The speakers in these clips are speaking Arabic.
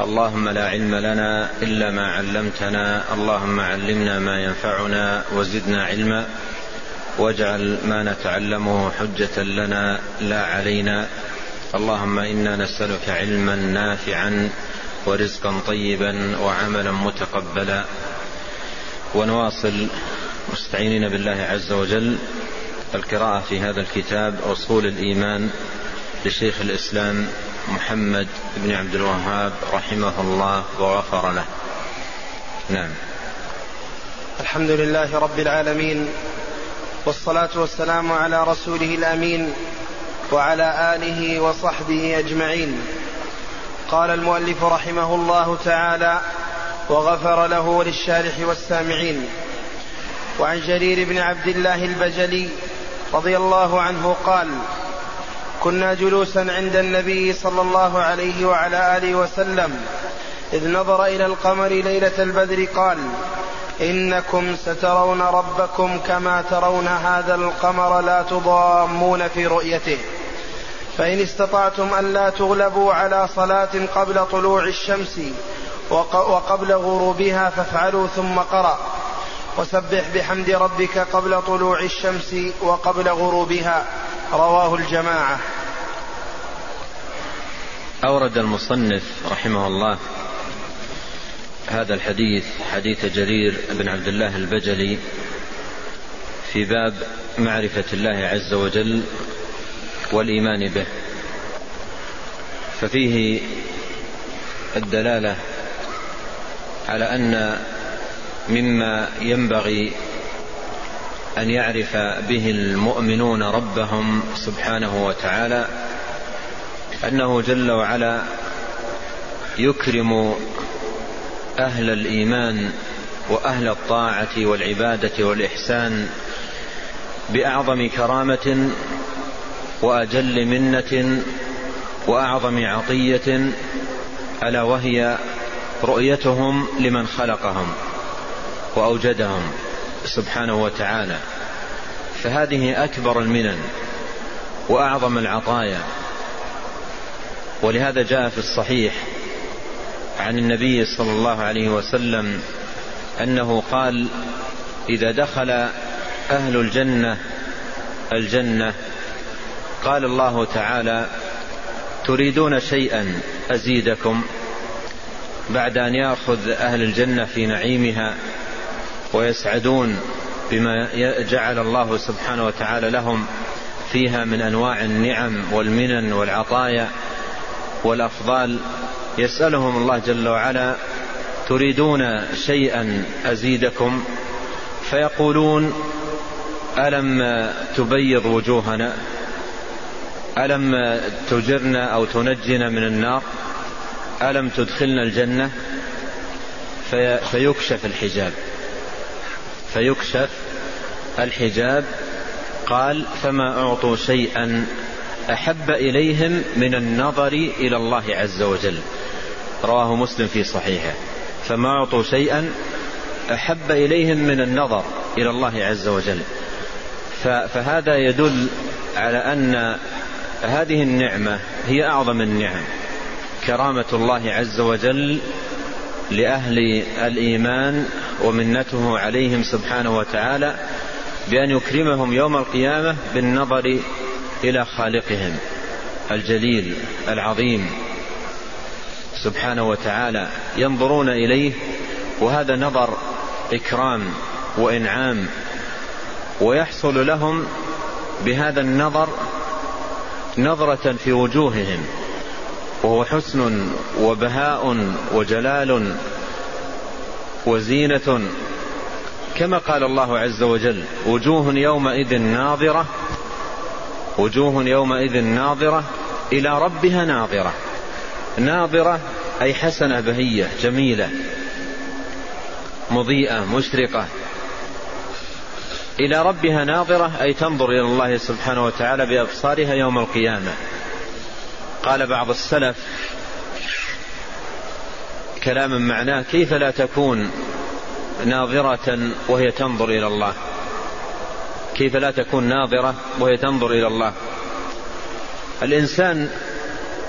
اللهم لا علم لنا إلا ما علمتنا اللهم علمنا ما ينفعنا وزدنا علما واجعل ما نتعلمه حجة لنا لا علينا. اللهم إنا نسألك علما نافعا ورزقا طيبا وعملا متقبلا. ونواصل مستعينين بالله عز وجل. القراءة في هذا الكتاب أصول الإيمان لشيخ الإسلام محمد بن عبد الوهاب رحمه الله وغفر له. نعم. الحمد لله رب العالمين والصلاة والسلام على رسوله الأمين وعلى آله وصحبه أجمعين. قال المؤلف رحمه الله تعالى وغفر له وللشارح والسامعين. وعن جرير بن عبد الله البجلي رضي الله عنه قال كنا جلوسا عند النبي صلى الله عليه وعلى آله وسلم إذ نظر إلى القمر ليلة البدر قال إنكم سترون ربكم كما ترون هذا القمر لا تضامون في رؤيته. فإن استطعتم ألا تغلبوا على صلاة قبل طلوع الشمس وقبل غروبها فافعلوا ثم قرأ. وسبح بحمد ربك قبل طلوع الشمس وقبل غروبها. رواه الجماعة. أورد المصنف رحمه الله هذا الحديث حديث جرير بن عبد الله البجلي في باب معرفة الله عز وجل والإيمان به. ففيه الدلالة على أن مما ينبغي أن يعرف به المؤمنون ربهم سبحانه وتعالى أنه جل وعلا يكرم أهل الإيمان وأهل الطاعة والعبادة والإحسان بأعظم كرامة وأجل منة وأعظم عطية ألا وهي رؤيتهم لمن خلقهم وأوجدهم. سبحانه وتعالى فهذه أكبر المنن وأعظم العطايا. ولهذا جاء في الصحيح عن النبي صلى الله عليه وسلم أنه قال إذا دخل أهل الجنة الجنة قال الله تعالى تريدون شيئا أزيدكم بعد أن يأخذ أهل الجنة في نعيمها ويسعدون بما جعل الله سبحانه وتعالى لهم فيها من أنواع النعم والمنن والعطايا والأفضال. يسألهم الله جل وعلا تريدون شيئا أزيدكم؟ فيقولون ألم تبيض وجوهنا؟ ألم تجرنا أو تنجنا من النار؟ ألم تدخلنا الجنة؟ في فيكشف الحجاب. فيكشف الحجاب قال فما أعطوا شيئا أحب إليهم من النظر إلى الله عز وجل. رواه مسلم في صحيحه. فما أعطوا شيئا أحب إليهم من النظر إلى الله عز وجل. فهذا يدل على أن هذه النعمة هي أعظم النعم. كرامة الله عز وجل لأهل الإيمان ومنته عليهم سبحانه وتعالى بأن يكرمهم يوم القيامة بالنظر إلى خالقهم الجليل العظيم سبحانه وتعالى ينظرون إليه وهذا نظر إكرام وإنعام ويحصل لهم بهذا النظر نظرة في وجوههم وهو حسن وبهاء وجلال وزينة. كما قال الله عز وجل وجوه يومئذ ناظرة وجوه يومئذ ناظرة إلى ربها ناظرة. ناظرة أي حسنة بهية جميلة مضيئة مشرقة. إلى ربها ناظرة أي تنظر إلى الله سبحانه وتعالى بأبصارها يوم القيامة. قال بعض السلف كلاما معناه كيف لا تكون ناظرة وهي تنظر إلى الله؟ كيف لا تكون ناظرة وهي تنظر إلى الله؟ الإنسان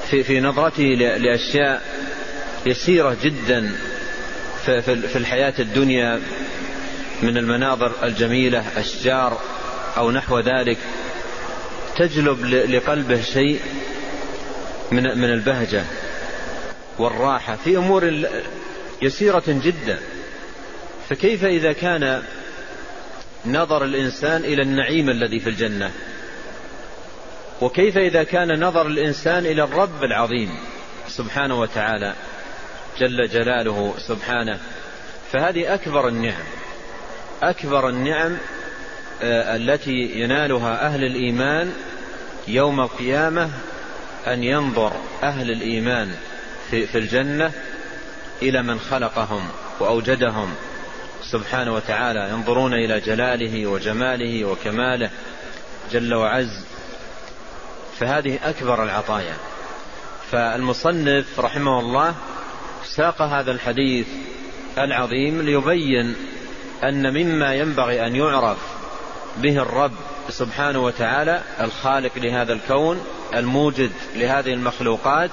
في, في نظرته لأشياء يسيرة جدا في الحياة الدنيا من المناظر الجميلة أشجار أو نحو ذلك تجلب لقلبه شيء من من البهجة والراحة في أمور يسيرة جدا. فكيف إذا كان نظر الإنسان إلى النعيم الذي في الجنة؟ وكيف إذا كان نظر الإنسان إلى الرب العظيم سبحانه وتعالى جل جلاله سبحانه. فهذه أكبر النعم أكبر النعم آه، التي ينالها أهل الإيمان يوم القيامة أن ينظر أهل الإيمان في الجنة إلى من خلقهم وأوجدهم سبحانه وتعالى ينظرون إلى جلاله وجماله وكماله جل وعز. فهذه أكبر العطايا. فالمصنف رحمه الله ساق هذا الحديث العظيم ليبين أن مما ينبغي أن يعرف به الرب سبحانه وتعالى الخالق لهذا الكون الموجد لهذه المخلوقات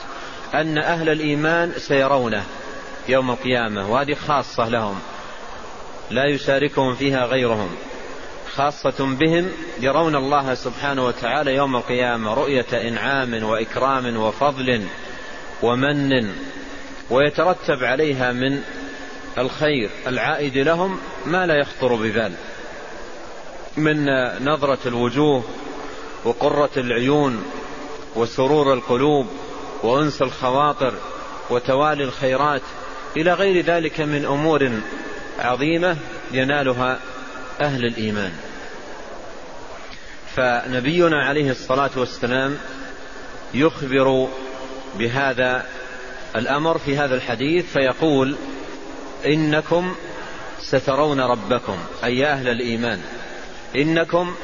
أن أهل الإيمان سيرونه يوم القيامة وهذه خاصة لهم لا يشاركهم فيها غيرهم خاصة بهم يرون الله سبحانه وتعالى يوم القيامة رؤية إنعام وإكرام وفضل ومن ويترتب عليها من الخير العائد لهم ما لا يخطر ببال من نظرة الوجوه وقرة العيون وسرور القلوب وأنس الخواطر وتوالي الخيرات إلى غير ذلك من أمور عظيمة ينالها أهل الإيمان. فنبينا عليه الصلاة والسلام يخبر بهذا الأمر في هذا الحديث فيقول إنكم سترون ربكم أي أهل الإيمان. إنكم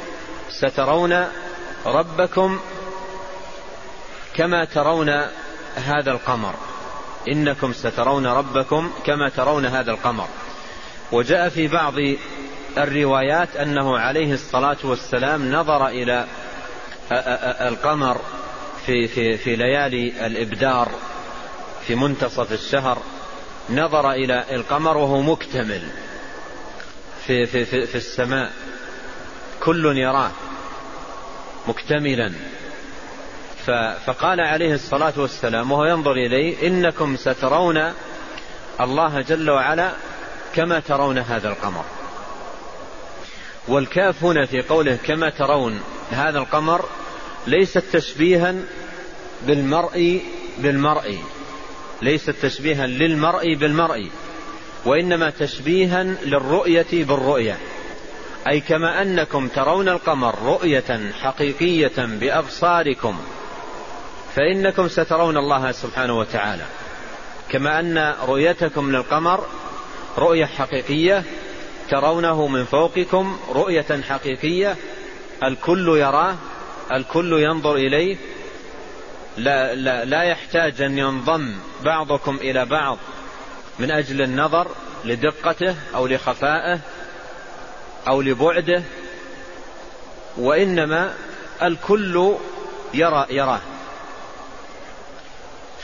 سترون ربكم كما ترون هذا القمر. إنكم سترون ربكم كما ترون هذا القمر. وجاء في بعض الروايات أنه عليه الصلاة والسلام نظر إلى القمر في, في, في ليالي الإبدار في منتصف الشهر. نظر إلى القمر وهو مكتمل في, في, في, في السماء. كل يراه مكتملا. فقال عليه الصلاة والسلام وهو ينظر إليه إنكم سترون الله جل وعلا كما ترون هذا القمر. والكاف هنا في قوله كما ترون هذا القمر ليست تشبيها بالمرء بالمرء ليست تشبيها للمرء بالمرء وإنما تشبيها للرؤية بالرؤية. أي كما أنكم ترون القمر رؤية حقيقية بأبصاركم. فإنكم سترون الله سبحانه وتعالى. كما أن رؤيتكم للقمر رؤية حقيقية ترونه من فوقكم رؤية حقيقية. الكل يراه الكل ينظر إليه. لا, لا, لا يحتاج أن ينضم بعضكم إلى بعض من أجل النظر لدقته أو لخفائه أو لبعده. وإنما الكل يرى يراه.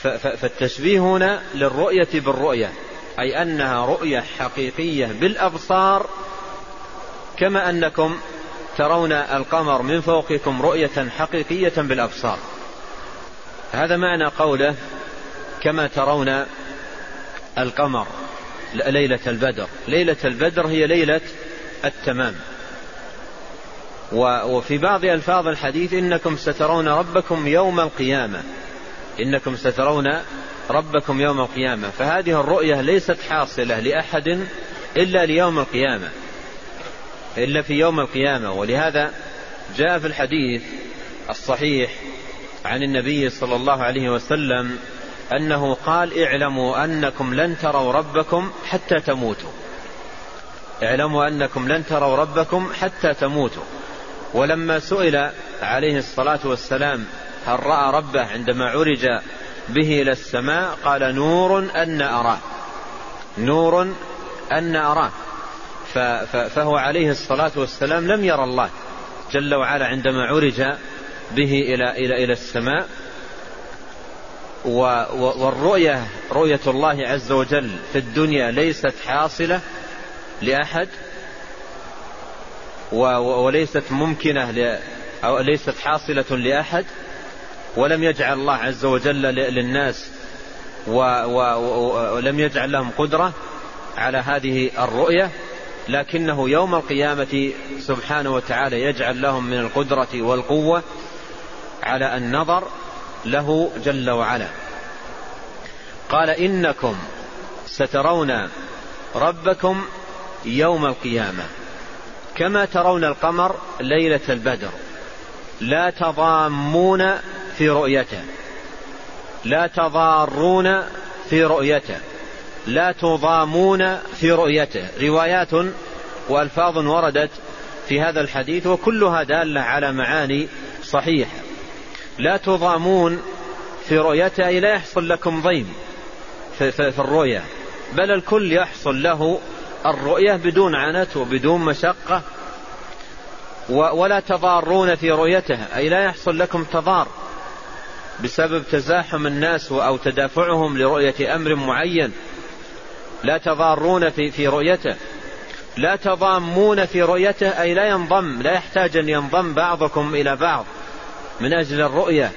فالتشبيه هنا للرؤية بالرؤية أي أنها رؤية حقيقية بالأبصار كما أنكم ترون القمر من فوقكم رؤية حقيقية بالأبصار. هذا معنى قوله كما ترون القمر ليلة البدر. ليلة البدر هي ليلة التمام. وفي بعض ألفاظ الحديث إنكم سترون ربكم يوم القيامة. إنكم سترون ربكم يوم القيامة. فهذه الرؤية ليست حاصلة لأحد إلا ليوم القيامة إلا في يوم القيامة. ولهذا جاء في الحديث الصحيح عن النبي صلى الله عليه وسلم أنه قال اعلموا أنكم لن تروا ربكم حتى تموتوا. اعلموا أنكم لن تروا ربكم حتى تموتوا. ولما سئل عليه الصلاة والسلام هل رأى ربه عندما عرج به إلى السماء؟ قال نور أن أراه. نور أن أراه. فهو عليه الصلاة والسلام لم يرى الله. جل وعلا عندما عرج به إلى إلى إلى السماء. والرؤية رؤية الله عز وجل في الدنيا ليست حاصلة لأحد. وليست ممكنة أو ليست حاصلة لأحد. ولم يجعل الله عز وجل للناس ولم يجعل لهم قدرة على هذه الرؤية لكنه يوم القيامة سبحانه وتعالى يجعل لهم من القدرة والقوة على النظر له جل وعلا. قال إنكم سترون ربكم يوم القيامة كما ترون القمر ليلة البدر لا تضامون في رؤيته. لا تضارون في رؤيته. لا تضامون في رؤيته. روايات وألفاظ وردت في هذا الحديث وكلها دالة على معاني صحيحة. لا تضامون في رؤيته أي لا يحصل لكم ضيم في, في, في الرؤية. بل الكل يحصل له الرؤية بدون عنت وبدون مشقة. ولا تضارون في رؤيته أي لا يحصل لكم تضار. بسبب تزاحم الناس أو تدافعهم لرؤية أمر معين. لا تضارون في في رؤيته. لا تضامون في رؤيته أي لا ينضم لا يحتاج أن ينضم بعضكم إلى بعض من أجل الرؤية.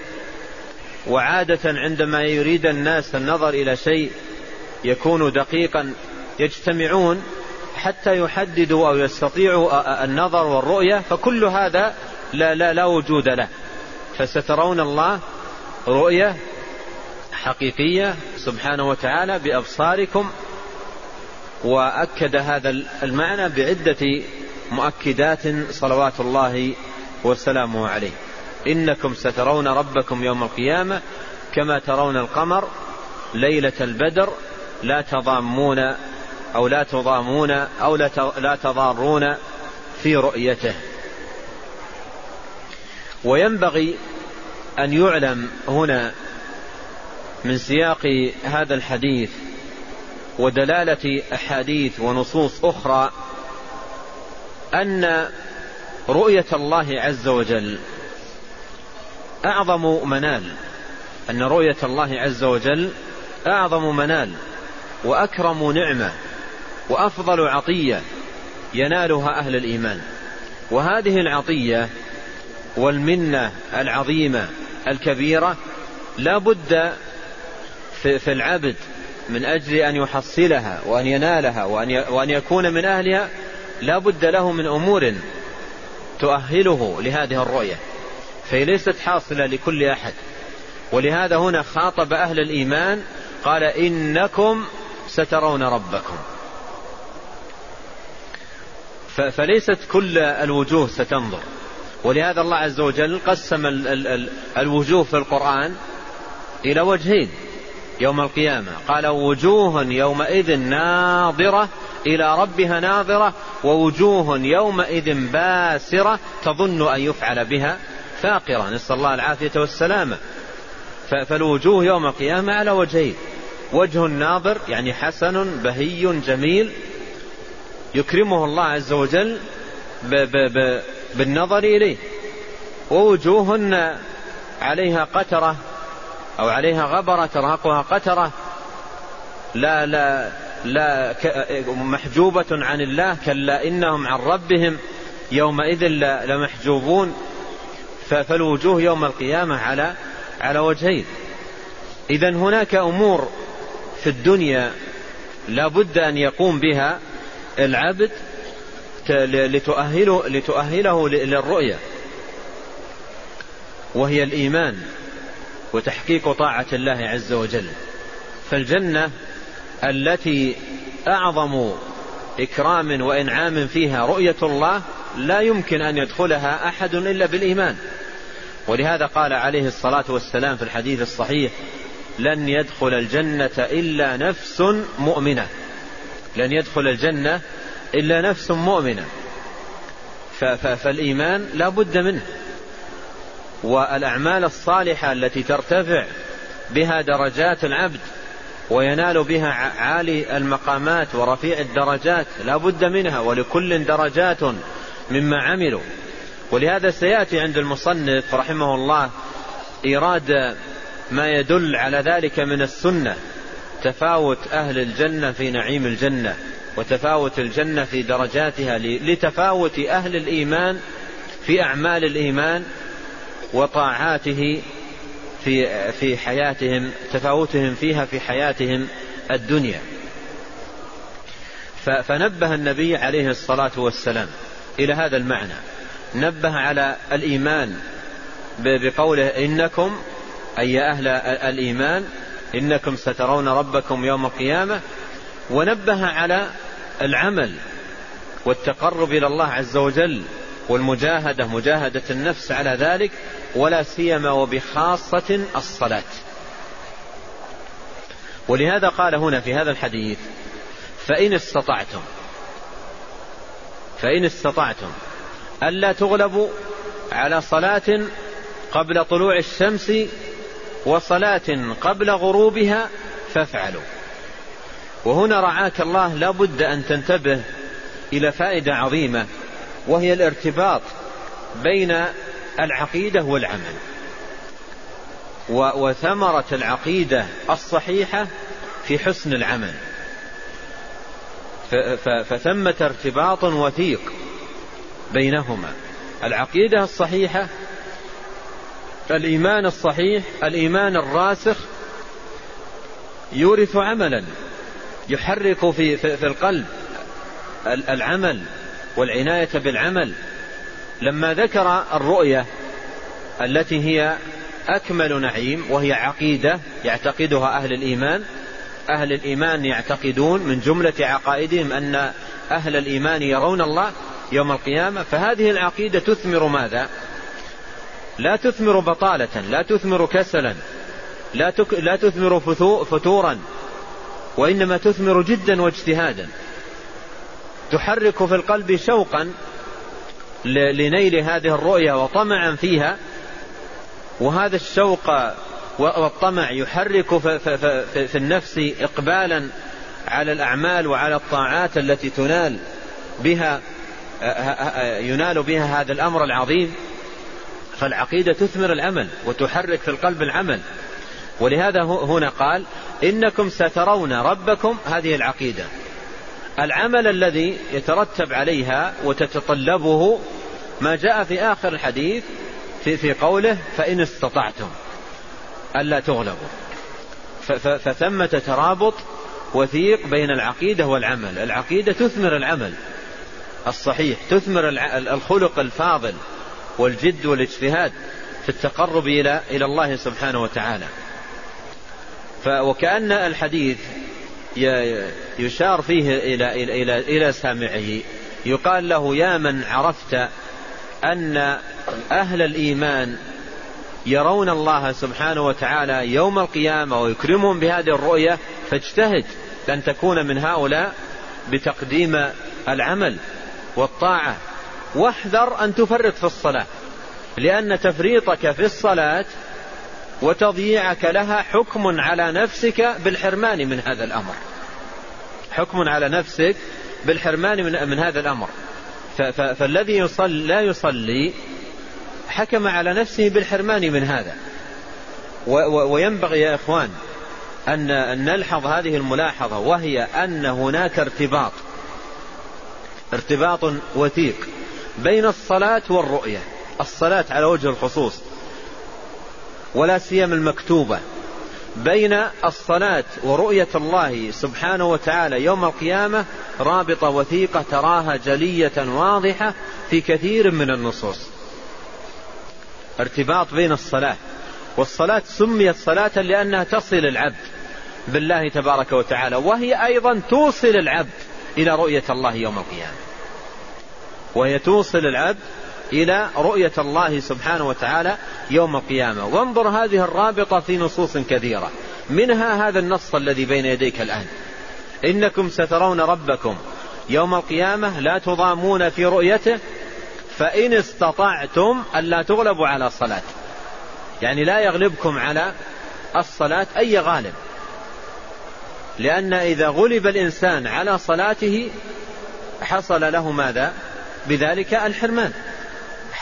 وعادة عندما يريد الناس النظر إلى شيء يكون دقيقا يجتمعون حتى يحددوا أو يستطيعوا النظر والرؤية فكل هذا لا, لا, لا وجود له. فسترون الله رؤية حقيقية سبحانه وتعالى بأبصاركم وأكد هذا المعنى بعدة مؤكدات صلوات الله وسلامه عليه. إنكم سترون ربكم يوم القيامة كما ترون القمر ليلة البدر لا تضامون أو لا تضامون أو لا تضارون في رؤيته. وينبغي أن يعلم هنا من سياق هذا الحديث ودلالة أحاديث ونصوص أخرى أن رؤية الله عز وجل أعظم منال أن رؤية الله عز وجل أعظم منال وأكرم نعمة وأفضل عطية ينالها أهل الإيمان. وهذه العطية والمنة العظيمة الكبيرة لا بد في العبد من أجل أن يحصلها وأن ينالها وأن, يكون من أهلها لا بد له من أمور تؤهله لهذه الرؤية. فهي ليست حاصلة لكل أحد. ولهذا هنا خاطب أهل الإيمان قال إنكم سترون ربكم. فليست كل الوجوه ستنظر. ولهذا الله عز وجل قسم الوجوه في القرآن إلى وجهين يوم القيامة. قال وجوه يومئذ ناظرة إلى ربها ناظرة ووجوه يومئذ باسرة تظن أن يفعل بها فاقرة. نسأل الله العافية والسلامة. فالوجوه يوم القيامة على وجهين. وجه ناظر يعني حسن بهي جميل يكرمه الله عز وجل بالنظر إليه. ووجوه عليها قترة أو عليها غبرة ترهقها قترة لا لا لا محجوبة عن الله كلا إنهم عن ربهم يومئذ لمحجوبون فالوجوه يوم القيامة على على وجهين. إذا هناك أمور في الدنيا لا بد أن يقوم بها العبد لتؤهله, لتؤهله للرؤية. وهي الإيمان وتحقيق طاعة الله عز وجل. فالجنة التي أعظم إكرام وإنعام فيها رؤية الله لا يمكن أن يدخلها أحد إلا بالإيمان. ولهذا قال عليه الصلاة والسلام في الحديث الصحيح لن يدخل الجنة إلا نفس مؤمنة. لن يدخل الجنة إلا نفس مؤمنة. فالإيمان لا بد منه. والأعمال الصالحة التي ترتفع بها درجات العبد وينال بها عالي المقامات ورفيع الدرجات لا بد منها ولكل درجات مما عملوا. ولهذا سيأتي عند المصنف رحمه الله إيراد ما يدل على ذلك من السنة تفاوت أهل الجنة في نعيم الجنة. وتفاوت الجنة في درجاتها لتفاوت أهل الإيمان في أعمال الإيمان وطاعاته في في حياتهم تفاوتهم فيها في حياتهم الدنيا. فنبه النبي عليه الصلاة والسلام إلى هذا المعنى. نبه على الإيمان بقوله إنكم أي أهل الإيمان إنكم سترون ربكم يوم القيامة. ونبه على العمل والتقرب إلى الله عز وجل والمجاهدة مجاهدة النفس على ذلك ولا سيما وبخاصة الصلاة. ولهذا قال هنا في هذا الحديث فإن استطعتم فإن استطعتم ألا تغلبوا على صلاة قبل طلوع الشمس وصلاة قبل غروبها فافعلوا. وهنا رعاك الله لا بد أن تنتبه إلى فائدة عظيمة وهي الارتباط بين العقيدة والعمل. وثمرة العقيدة الصحيحة في حسن العمل. فثمة ارتباط وثيق بينهما. العقيدة الصحيحة الإيمان الصحيح الإيمان الراسخ يورث عملا. يحرك في, في, في القلب العمل والعناية بالعمل. لما ذكر الرؤية التي هي أكمل نعيم وهي عقيدة يعتقدها أهل الإيمان أهل الإيمان يعتقدون من جملة عقائدهم أن أهل الإيمان يرون الله يوم القيامة. فهذه العقيدة تثمر ماذا؟ لا تثمر بطالة لا تثمر كسلا لا, تك لا تثمر فتورا. وإنما تثمر جدا واجتهادا. تحرك في القلب شوقا لنيل هذه الرؤيا وطمعا فيها. وهذا الشوق والطمع يحرك في النفس إقبالا على الأعمال وعلى الطاعات التي تنال بها ينال بها هذا الأمر العظيم. فالعقيدة تثمر العمل وتحرك في القلب العمل. ولهذا هنا قال إنكم سترون ربكم هذه العقيدة. العمل الذي يترتب عليها وتتطلبه ما جاء في آخر الحديث في, في قوله فإن استطعتم ألا تغلبوا. فثمة ترابط وثيق بين العقيدة والعمل. العقيدة تثمر العمل الصحيح تثمر الخلق الفاضل والجد والاجتهاد في التقرب إلى الله سبحانه وتعالى. وكأن الحديث يشار فيه إلى إلى إلى, إلى سامعه. يقال له يا من عرفت أن أهل الإيمان يرون الله سبحانه وتعالى يوم القيامة ويكرمهم بهذه الرؤية فاجتهد لن تكون من هؤلاء بتقديم العمل والطاعة. واحذر أن تفرط في الصلاة لأن تفريطك في الصلاة وتضييعك لها حكم على نفسك بالحرمان من هذا الأمر. حكم على نفسك بالحرمان من, من هذا الأمر. فالذي يصلي لا يصلي حكم على نفسه بالحرمان من هذا. وينبغي يا إخوان أن نلحظ هذه الملاحظة وهي أن هناك ارتباط. ارتباط وثيق بين الصلاة والرؤية. الصلاة على وجه الخصوص. ولا سيما المكتوبة بين الصلاة ورؤية الله سبحانه وتعالى يوم القيامة رابطة وثيقة تراها جلية واضحة في كثير من النصوص. ارتباط بين الصلاة. والصلاة سميت صلاة لأنها تصل العبد بالله تبارك وتعالى وهي أيضا توصل العبد إلى رؤية الله يوم القيامة. وهي توصل العبد إلى رؤية الله سبحانه وتعالى يوم القيامة. وانظر هذه الرابطة في نصوص كثيرة. منها هذا النص الذي بين يديك الآن. إنكم سترون ربكم. يوم القيامة لا تضامون في رؤيته فإن استطعتم ألا تغلبوا على الصلاة. يعني لا يغلبكم على الصلاة أي غالب. لأن إذا غلب الإنسان على صلاته حصل له ماذا؟ بذلك الحرمان.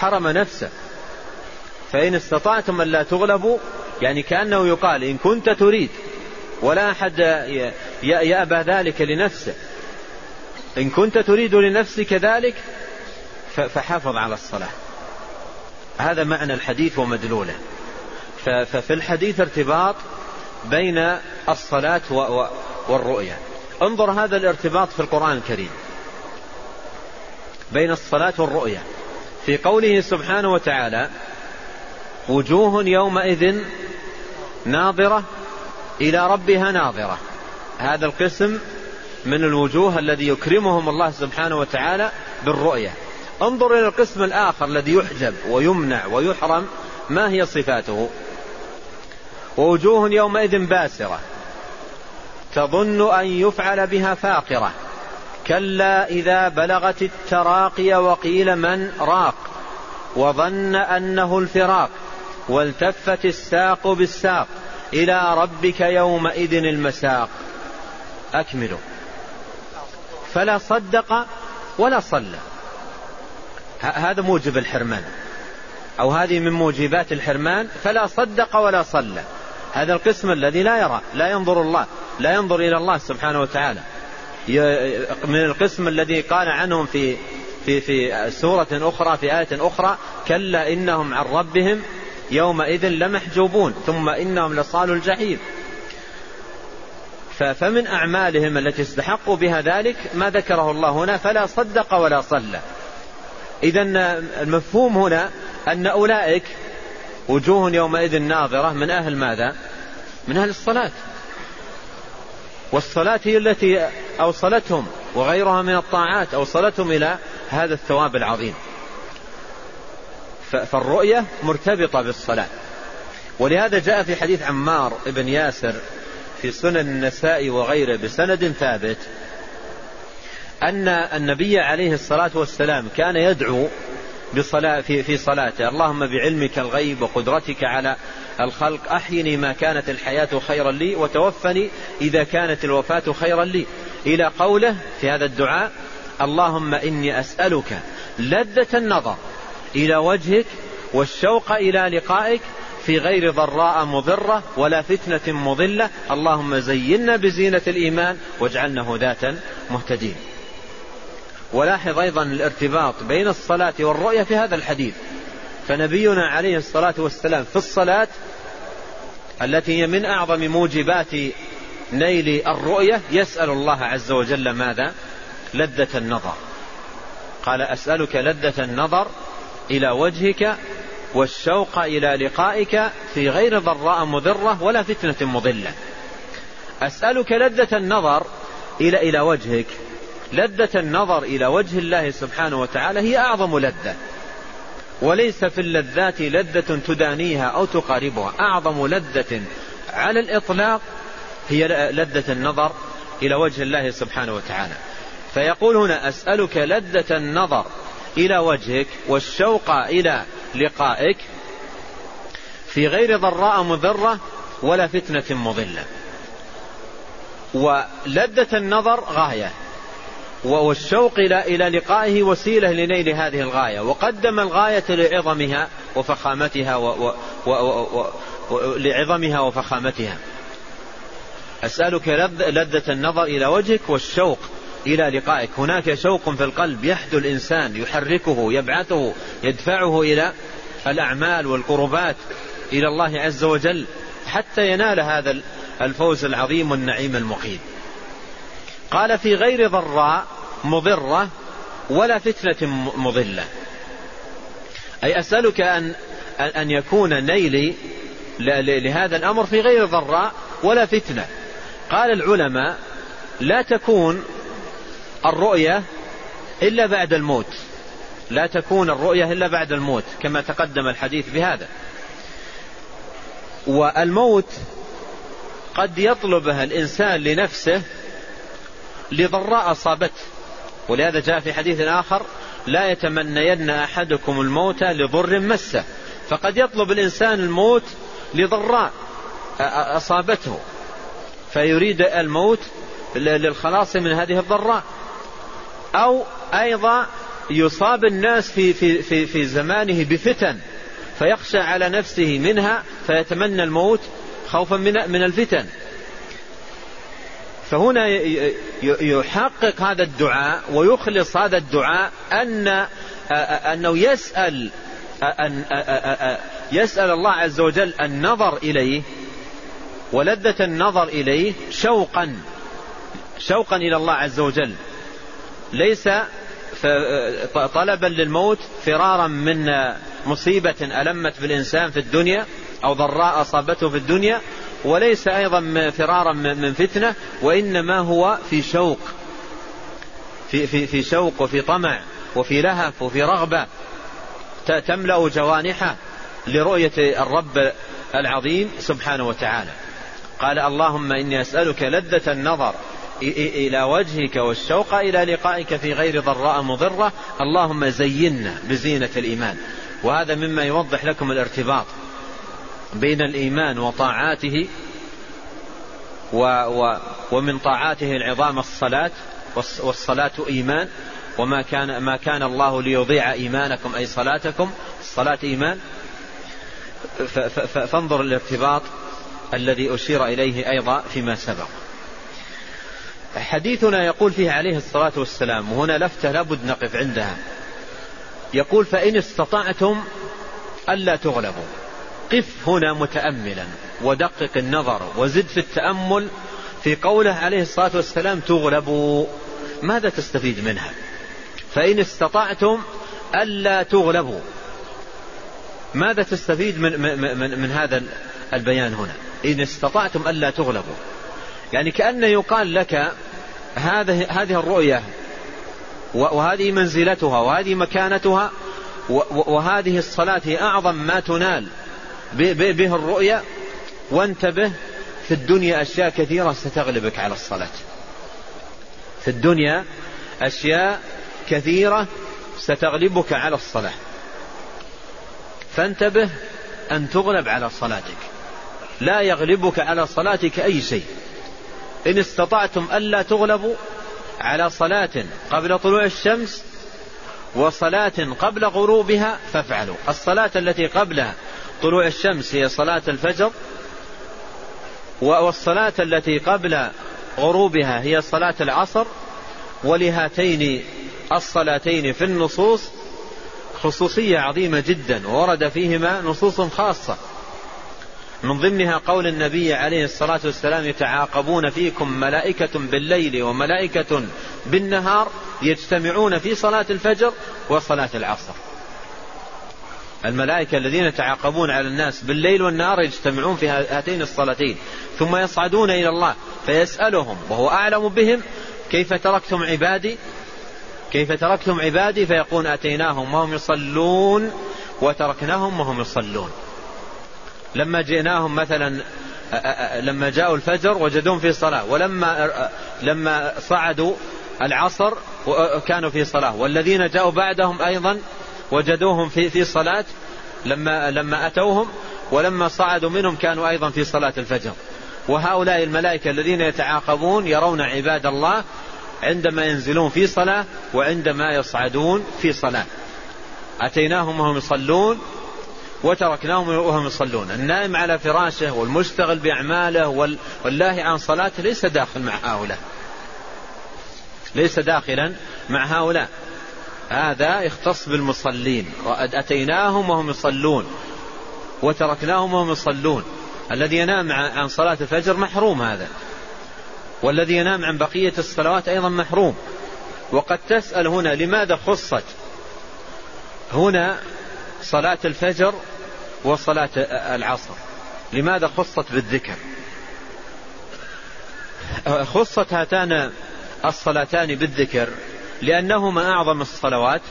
حرم نفسه. فإن استطعتم أن لا تغلبوا يعني كأنه يقال إن كنت تريد ولا أحد يأبى ذلك لنفسه. إن كنت تريد لنفسك ذلك فحافظ على الصلاة. هذا معنى الحديث ومدلوله. ففي الحديث ارتباط بين الصلاة والرؤية انظر هذا الارتباط في القرآن الكريم. بين الصلاة والرؤية في قوله سبحانه وتعالى وجوه يومئذ ناظرة إلى ربها ناظرة. هذا القسم من الوجوه الذي يكرمهم الله سبحانه وتعالى بالرؤية. انظر إلى القسم الآخر الذي يحجب ويمنع ويحرم ما هي صفاته؟ ووجوه يومئذ باسرة تظن أن يفعل بها فاقرة. كلا إذا بلغت التراقي وقيل من؟ راق. وظن أنه الفراق. والتفت الساق بالساق. إلى ربك يومئذ المساق. أكملوا. فلا صدق ولا صلى. هذا موجب الحرمان. أو هذه من موجبات الحرمان. فلا صدق ولا صلى. هذا القسم الذي لا يرى. لا ينظر الله. لا ينظر إلى الله سبحانه وتعالى. من القسم الذي قال عنهم في في في سورة أخرى في آية أخرى كلا إنهم عن ربهم يومئذ لمحجوبون ثم إنهم لصال الجحيم. فمن أعمالهم التي استحقوا بها ذلك ما ذكره الله هنا فلا صدق ولا صلى. إذا المفهوم هنا أن أولئك وجوه يومئذ ناظرة من أهل ماذا؟ من أهل الصلاة. والصلاة هي التي أوصلتهم وغيرها من الطاعات أوصلتهم إلى هذا الثواب العظيم. فالرؤية مرتبطة بالصلاة. ولهذا جاء في حديث عمار بن ياسر في سنن النساء وغيره بسند ثابت أن النبي عليه الصلاة والسلام كان يدعو بصلاة في, في صلاته. اللهم بعلمك الغيب وقدرتك على الخلق أحيني ما كانت الحياة خيرا لي وتوفني إذا كانت الوفاة خيرا لي. إلى قوله في هذا الدعاء اللهم إني أسألك لذة النظر إلى وجهك والشوق إلى لقائك في غير ضراء مضرة ولا فتنة مضلة. اللهم زينا بزينة الإيمان واجعلنا هداة مهتدين. ولاحظ أيضا الارتباط بين الصلاة والرؤية في هذا الحديث. فنبينا عليه الصلاة والسلام في الصلاة التي هي من أعظم موجبات نيل الرؤية يسأل الله عز وجل ماذا؟ لذة النظر. قال أسألك لذة النظر إلى وجهك والشوق إلى لقائك في غير ضراء مضرة ولا فتنة مضلة. أسألك لذة النظر إلى إلى وجهك. لذة النظر إلى وجه الله سبحانه وتعالى هي أعظم لذة. وليس في اللذات لذة تدانيها أو تقاربها. أعظم لذة على الإطلاق هي لذة النظر إلى وجه الله سبحانه وتعالى. فيقول هنا أسألك لذة النظر إلى وجهك والشوق إلى لقائك في غير ضراء مضرة ولا فتنة مضلة. ولذة النظر غاية. والشوق إلى لقائه وسيلة لنيل هذه الغاية. وقدم الغاية لعظمها وفخامتها و و و لعظمها وفخامتها. أسألك لذة النظر إلى وجهك والشوق إلى لقائك. هناك شوق في القلب يحدو الإنسان يحركه يبعثه يدفعه إلى الأعمال والقربات إلى الله عز وجل حتى ينال هذا الفوز العظيم والنعيم المقيم قال في غير ضراء مضرة ولا فتنة مضلة. أي أسألك أن أن يكون نيلي لهذا الأمر في غير ضراء ولا فتنة. قال العلماء لا تكون الرؤية إلا بعد الموت. لا تكون الرؤية إلا بعد الموت كما تقدم الحديث بهذا. والموت قد يطلبها الإنسان لنفسه لضراء أصابته. ولهذا جاء في حديث آخر لا يتمنين أحدكم الموت لضر مسه. فقد يطلب الإنسان الموت لضراء أصابته. فيريد الموت للخلاص من هذه الضراء. أو أيضا يصاب الناس في, في, في, في زمانه بفتن فيخشى على نفسه منها فيتمنى الموت خوفا من, من الفتن. فهنا يحقق هذا الدعاء ويخلص هذا الدعاء أن أنه يسأل أن يسأل الله عز وجل النظر إليه ولذة النظر إليه شوقا شوقا إلى الله عز وجل. ليس طلبا للموت فرارا من مصيبة ألمت بالإنسان في الدنيا أو ضراء أصابته في الدنيا وليس أيضا فرارا من فتنة وإنما هو في شوق. في, في, في شوق وفي طمع وفي لهف وفي رغبة. تملأ جوانحه لرؤية الرب العظيم سبحانه وتعالى. قال اللهم إني أسألك لذة النظر إلى وجهك والشوق إلى لقائك في غير ضراء مضرة. اللهم زينا بزينة الإيمان. وهذا مما يوضح لكم الارتباط. بين الإيمان وطاعاته و و ومن طاعاته العظام الصلاة والصلاة إيمان وما كان ما كان الله ليضيع إيمانكم أي صلاتكم. الصلاة إيمان. فانظر الارتباط الذي أشير إليه أيضا فيما سبق. حديثنا يقول فيه عليه الصلاة والسلام وهنا لفتة لابد نقف عندها. يقول فإن استطعتم ألا تغلبوا. قف هنا متأملا ودقق النظر وزد في التأمل في قوله عليه الصلاة والسلام تغلبوا. ماذا تستفيد منها؟ فإن استطعتم ألا تغلبوا. ماذا تستفيد من, من, من, من هذا البيان هنا؟ إن استطعتم ألا تغلبوا. يعني كأنه يقال لك هذه هذه الرؤية وهذه منزلتها وهذه مكانتها وهذه الصلاة هي أعظم ما تنال. به الرؤيا وانتبه في الدنيا أشياء كثيرة ستغلبك على الصلاة. في الدنيا أشياء كثيرة ستغلبك على الصلاة. فانتبه أن تغلب على صلاتك. لا يغلبك على صلاتك أي شيء. إن استطعتم ألا تغلبوا على صلاة قبل طلوع الشمس وصلاة قبل غروبها فافعلوا. الصلاة التي قبلها طلوع الشمس هي صلاة الفجر والصلاة التي قبل غروبها هي صلاة العصر ولهاتين الصلاتين في النصوص خصوصية عظيمة جدا ورد فيهما نصوص خاصة. من ضمنها قول النبي عليه الصلاة والسلام يتعاقبون فيكم ملائكة بالليل وملائكة بالنهار يجتمعون في صلاة الفجر وصلاة العصر. الملائكة الذين يتعاقبون على الناس بالليل والنهار يجتمعون في هاتين الصلاتين ثم يصعدون إلى الله فيسألهم وهو أعلم بهم كيف تركتم عبادي؟ كيف تركتم عبادي؟ فيقول أتيناهم وهم يصلون وتركناهم وهم يصلون. لما جئناهم مثلا لما جاءوا الفجر وجدوهم في صلاة ولما لما صعدوا العصر كانوا في صلاة. والذين جاءوا بعدهم أيضا وجدوهم في في صلاة لما لما أتوهم ولما صعدوا منهم كانوا أيضا في صلاة الفجر. وهؤلاء الملائكة الذين يتعاقبون يرون عباد الله عندما ينزلون في صلاة وعندما يصعدون في صلاة. أتيناهم وهم يصلون وتركناهم وهم يصلون. النائم على فراشه والمشتغل بأعماله واللاهي عن صلاته ليس داخل مع هؤلاء. ليس داخلا مع هؤلاء. هذا يختص بالمصلين. أتيناهم وهم يصلون. وتركناهم وهم يصلون. الذي ينام عن صلاة الفجر محروم هذا. والذي ينام عن بقية الصلوات أيضا محروم. وقد تسأل هنا لماذا خصت هنا صلاة الفجر وصلاة العصر؟ لماذا خصت بالذكر؟ خصت هاتان الصلاتان بالذكر لأنهما أعظم الصلوات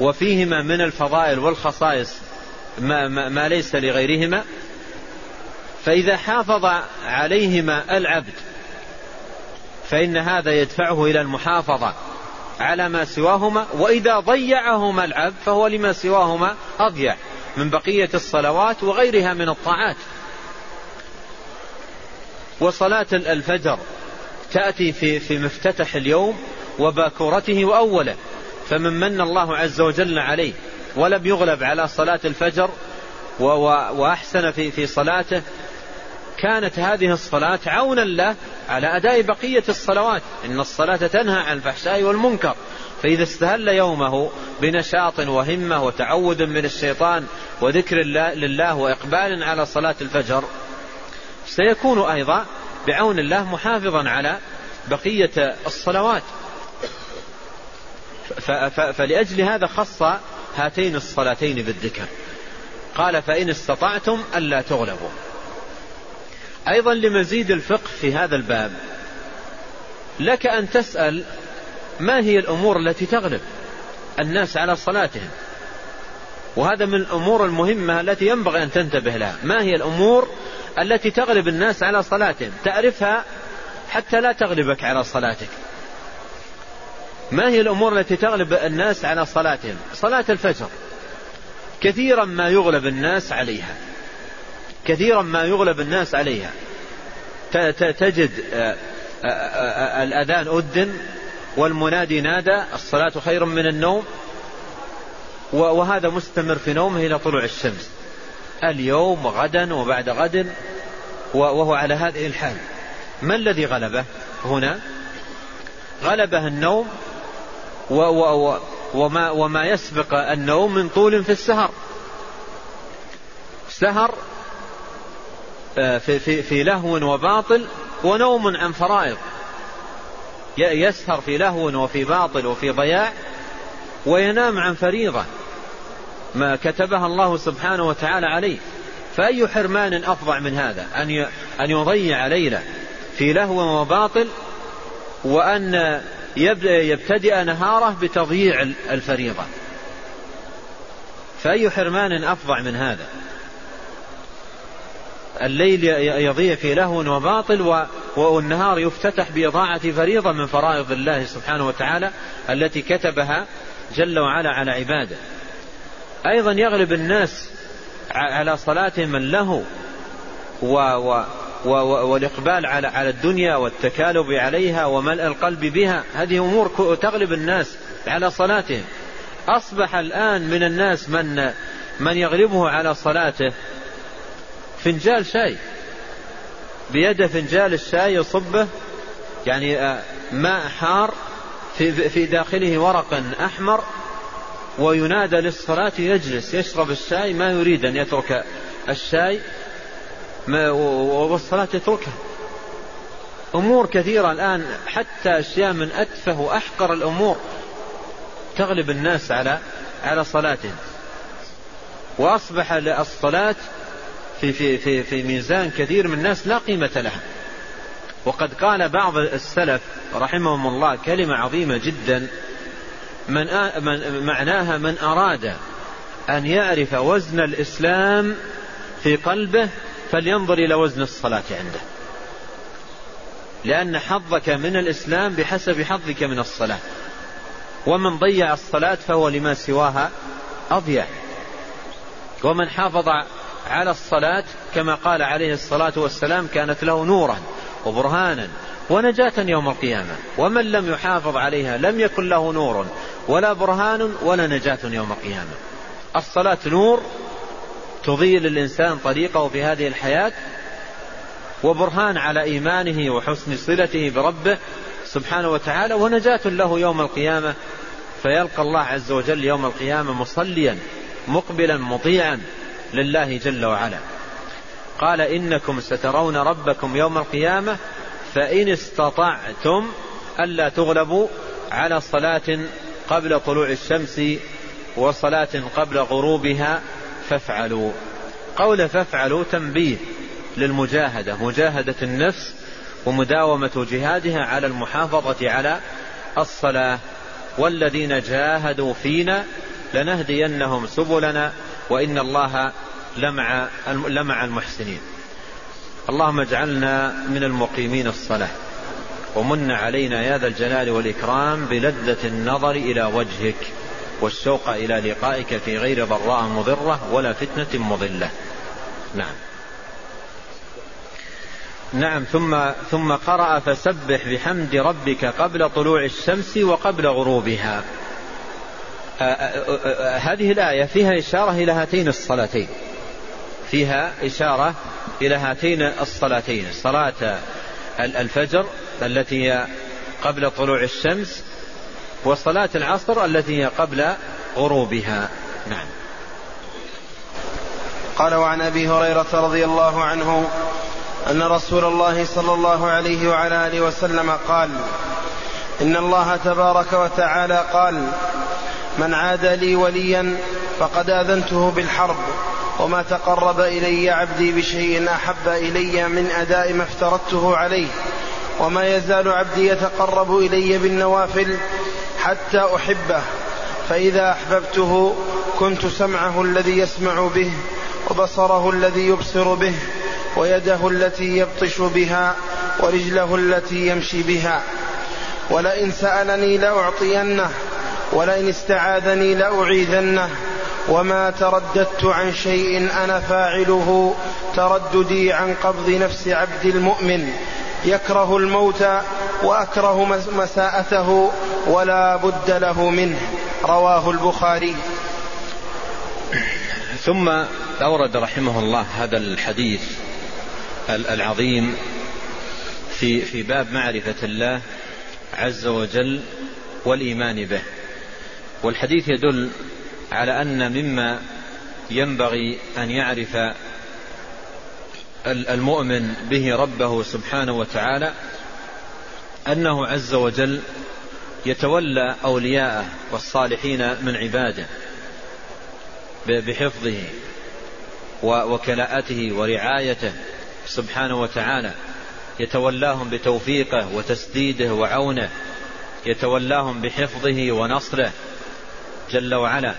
وفيهما من الفضائل والخصائص ما, ما, ما ليس لغيرهما. فإذا حافظ عليهما العبد فإن هذا يدفعه إلى المحافظة على ما سواهما وإذا ضيعهما العبد فهو لما سواهما أضيع من بقية الصلوات وغيرها من الطاعات. وصلاة الفجر تأتي في في مفتتح اليوم وباكورته وأوله. فمن من الله عز وجل عليه. ولم يغلب على صلاة الفجر وأحسن في في صلاته. كانت هذه الصلاة عونا له على أداء بقية الصلوات. إن الصلاة تنهى عن الفحشاء والمنكر. فإذا استهل يومه بنشاط وهمة وتعوذ من الشيطان وذكر لله وإقبال على صلاة الفجر سيكون أيضا بعون الله محافظا على بقية الصلوات. فلأجل هذا خص هاتين الصلاتين بالذكر. قال فإن استطعتم ألا تغلبوا. أيضا لمزيد الفقه في هذا الباب لك أن تسأل ما هي الأمور التي تغلب؟ الناس على صلاتهم. وهذا من الأمور المهمة التي ينبغي أن تنتبه لها. ما هي الأمور التي تغلب الناس على صلاتهم؟ تعرفها حتى لا تغلبك على صلاتك. ما هي الأمور التي تغلب الناس على صلاتهم؟ صلاة الفجر. كثيرا ما يغلب الناس عليها. كثيرا ما يغلب الناس عليها. تجد آه، آه، آه، الأذان أذن والمنادي نادى الصلاة خير من النوم. وهذا مستمر في نومه إلى طلوع الشمس. اليوم وغدا وبعد غد وهو على هذه الحال. ما الذي غلبه هنا؟ غلبه النوم وما, وما يسبق النوم من طول في السهر. سهر آه، في, في, في لهو وباطل ونوم عن فرائض. يسهر في لهو وفي باطل وفي ضياع وينام عن فريضة ما كتبها الله سبحانه وتعالى عليه. فأي حرمان أفظع من هذا؟ أن أن يضيع ليلة في لهو وباطل وأن يبتدئ نهاره بتضييع الفريضة. فأي حرمان أفظع من هذا؟ الليل يضيع في لهو وباطل والنهار يفتتح بإضاعة فريضة من فرائض الله سبحانه وتعالى التي كتبها جل وعلا على عباده. أيضا يغلب الناس على صلاتهم اللهو والإقبال على على الدنيا والتكالب عليها وملء القلب بها. هذه أمور تغلب الناس على صلاتهم. أصبح الآن من الناس من من يغلبه على صلاته فنجال شاي. بيده فنجال الشاي يصبه يعني آه، ماء حار في, في داخله ورق أحمر وينادى للصلاة يجلس يشرب الشاي ما يريد أن يترك الشاي. والصلاة يتركها. أمور كثيرة الآن حتى أشياء من أتفه وأحقر الأمور تغلب الناس على على صلاتهم. وأصبح الصلاة في في في في ميزان كثير من الناس لا قيمة لها. وقد قال بعض السلف رحمهم الله كلمة عظيمة جدا من, من معناها من أراد أن يعرف وزن الإسلام في قلبه فلينظر إلى وزن الصلاة عنده. لأن حظك من الإسلام بحسب حظك من الصلاة. ومن ضيع الصلاة فهو لما سواها أضيع. ومن حافظ على الصلاة كما قال عليه الصلاة والسلام كانت له نورا وبرهانا ونجاة يوم القيامة. ومن لم يحافظ عليها لم يكن له نور ولا برهان ولا نجاة يوم القيامة. الصلاة نور تضيء للإنسان طريقه في هذه الحياة وبرهان على إيمانه وحسن صلته بربه سبحانه وتعالى ونجاة له يوم القيامة. فيلقى الله عز وجل يوم القيامة مصليا مقبلا مطيعا لله جل وعلا. قال إنكم سترون ربكم يوم القيامة فإن استطعتم ألا تغلبوا على صلاة قبل طلوع الشمس وصلاة قبل غروبها فافعلوا. قول فافعلوا تنبيه للمجاهدة مجاهدة النفس ومداومة جهادها على المحافظة على الصلاة. والذين جاهدوا فينا لنهدينهم سبلنا وإن الله لمع لمع المحسنين. اللهم اجعلنا من المقيمين الصلاة. ومن علينا يا ذا الجلال والإكرام بلذة النظر إلى وجهك. والشوق إلى لقائك في غير ضراء مضرة ولا فتنة مضلة. نعم. نعم ثم ثم قرأ فسبح بحمد ربك قبل طلوع الشمس وقبل غروبها. هذه الآية فيها إشارة إلى هاتين الصلاتين. فيها إشارة إلى هاتين الصلاتين صلاة الفجر التي قبل طلوع الشمس وصلاة العصر التي هي قبل غروبها. نعم. قال وعن أبي هريرة رضي الله عنه أن رسول الله صلى الله عليه وعلى آله وسلم قال إن الله تبارك وتعالى قال من عاد لي وليا فقد آذنته بالحرب وما تقرب إلي عبدي بشيء أحب إلي من أداء ما افترضته عليه وما يزال عبدي يتقرب إلي بالنوافل حتى أحبه فإذا أحببته كنت سمعه الذي يسمع به وبصره الذي يبصر به ويده التي يبطش بها ورجله التي يمشي بها. ولئن سألني لأعطينه ولئن استعاذني لأعيذنه. وما ترددت عن شيء أنا فاعله ترددي عن قبض نفس عبد المؤمن. يكره الموت وأكره مساءته ولا بد له منه. رواه البخاري. ثم أورد رحمه الله هذا الحديث العظيم في في باب معرفة الله عز وجل والإيمان به. والحديث يدل على أن مما ينبغي أن يعرف المؤمن به ربه سبحانه وتعالى أنه عز وجل يتولى أولياءه والصالحين من عباده بحفظه وكلاءته ورعايته سبحانه وتعالى. يتولاهم بتوفيقه وتسديده وعونه. يتولاهم بحفظه ونصره جل وعلا.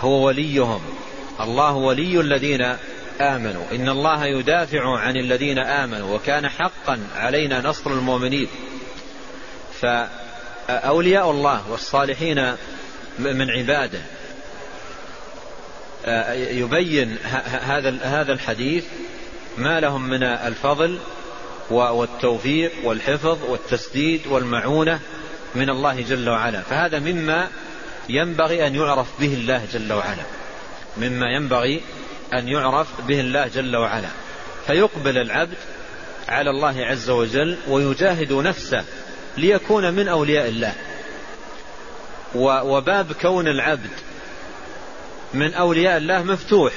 هو وليهم. الله ولي الذين آمنوا. إن الله يدافع عن الذين آمنوا وكان حقا علينا نصر المؤمنين. فأولياء الله والصالحين من عباده. يبين هذا هذا الحديث ما لهم من الفضل والتوفيق والحفظ والتسديد والمعونة من الله جل وعلا. فهذا مما ينبغي أن يعرف به الله جل وعلا. مما ينبغي أن يعرف به الله جل وعلا. فيقبل العبد على الله عز وجل ويجاهد نفسه ليكون من أولياء الله. وباب كون العبد من أولياء الله مفتوح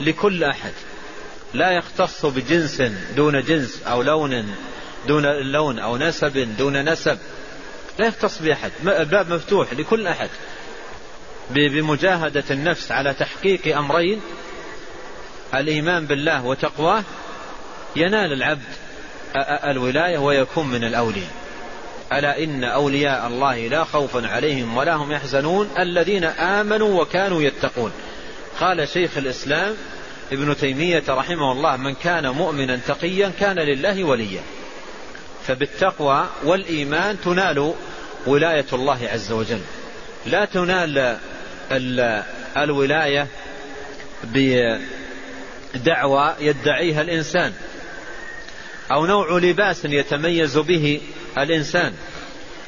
لكل أحد. لا يختص بجنس دون جنس أو لون دون لون أو نسب دون نسب. لا يختص بأحد. الباب مفتوح لكل أحد. بمجاهدة النفس على تحقيق أمرين الإيمان بالله وتقواه ينال العبد الولاية ويكون من الاولياء ألا إن أولياء الله لا خوف عليهم ولا هم يحزنون الذين آمنوا وكانوا يتقون. قال شيخ الإسلام ابن تيمية رحمه الله من كان مؤمنا تقيا كان لله وليا. فبالتقوى والإيمان تنال ولاية الله عز وجل. لا تنال الولاية بدعوى يدعيها الإنسان أو نوع لباس يتميز به الإنسان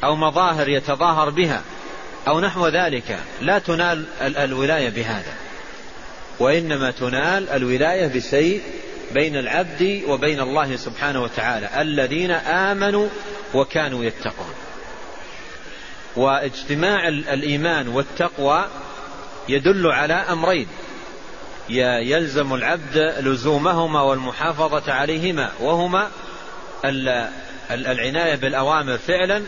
أو مظاهر يتظاهر بها أو نحو ذلك. لا تنال الولاية بهذا وإنما تنال الولاية بشيء بين العبد وبين الله سبحانه وتعالى الذين آمنوا وكانوا يتقون. واجتماع الإيمان والتقوى يدل على أمرين. يلزم العبد لزومهما والمحافظة عليهما وهما العناية بالأوامر فعلا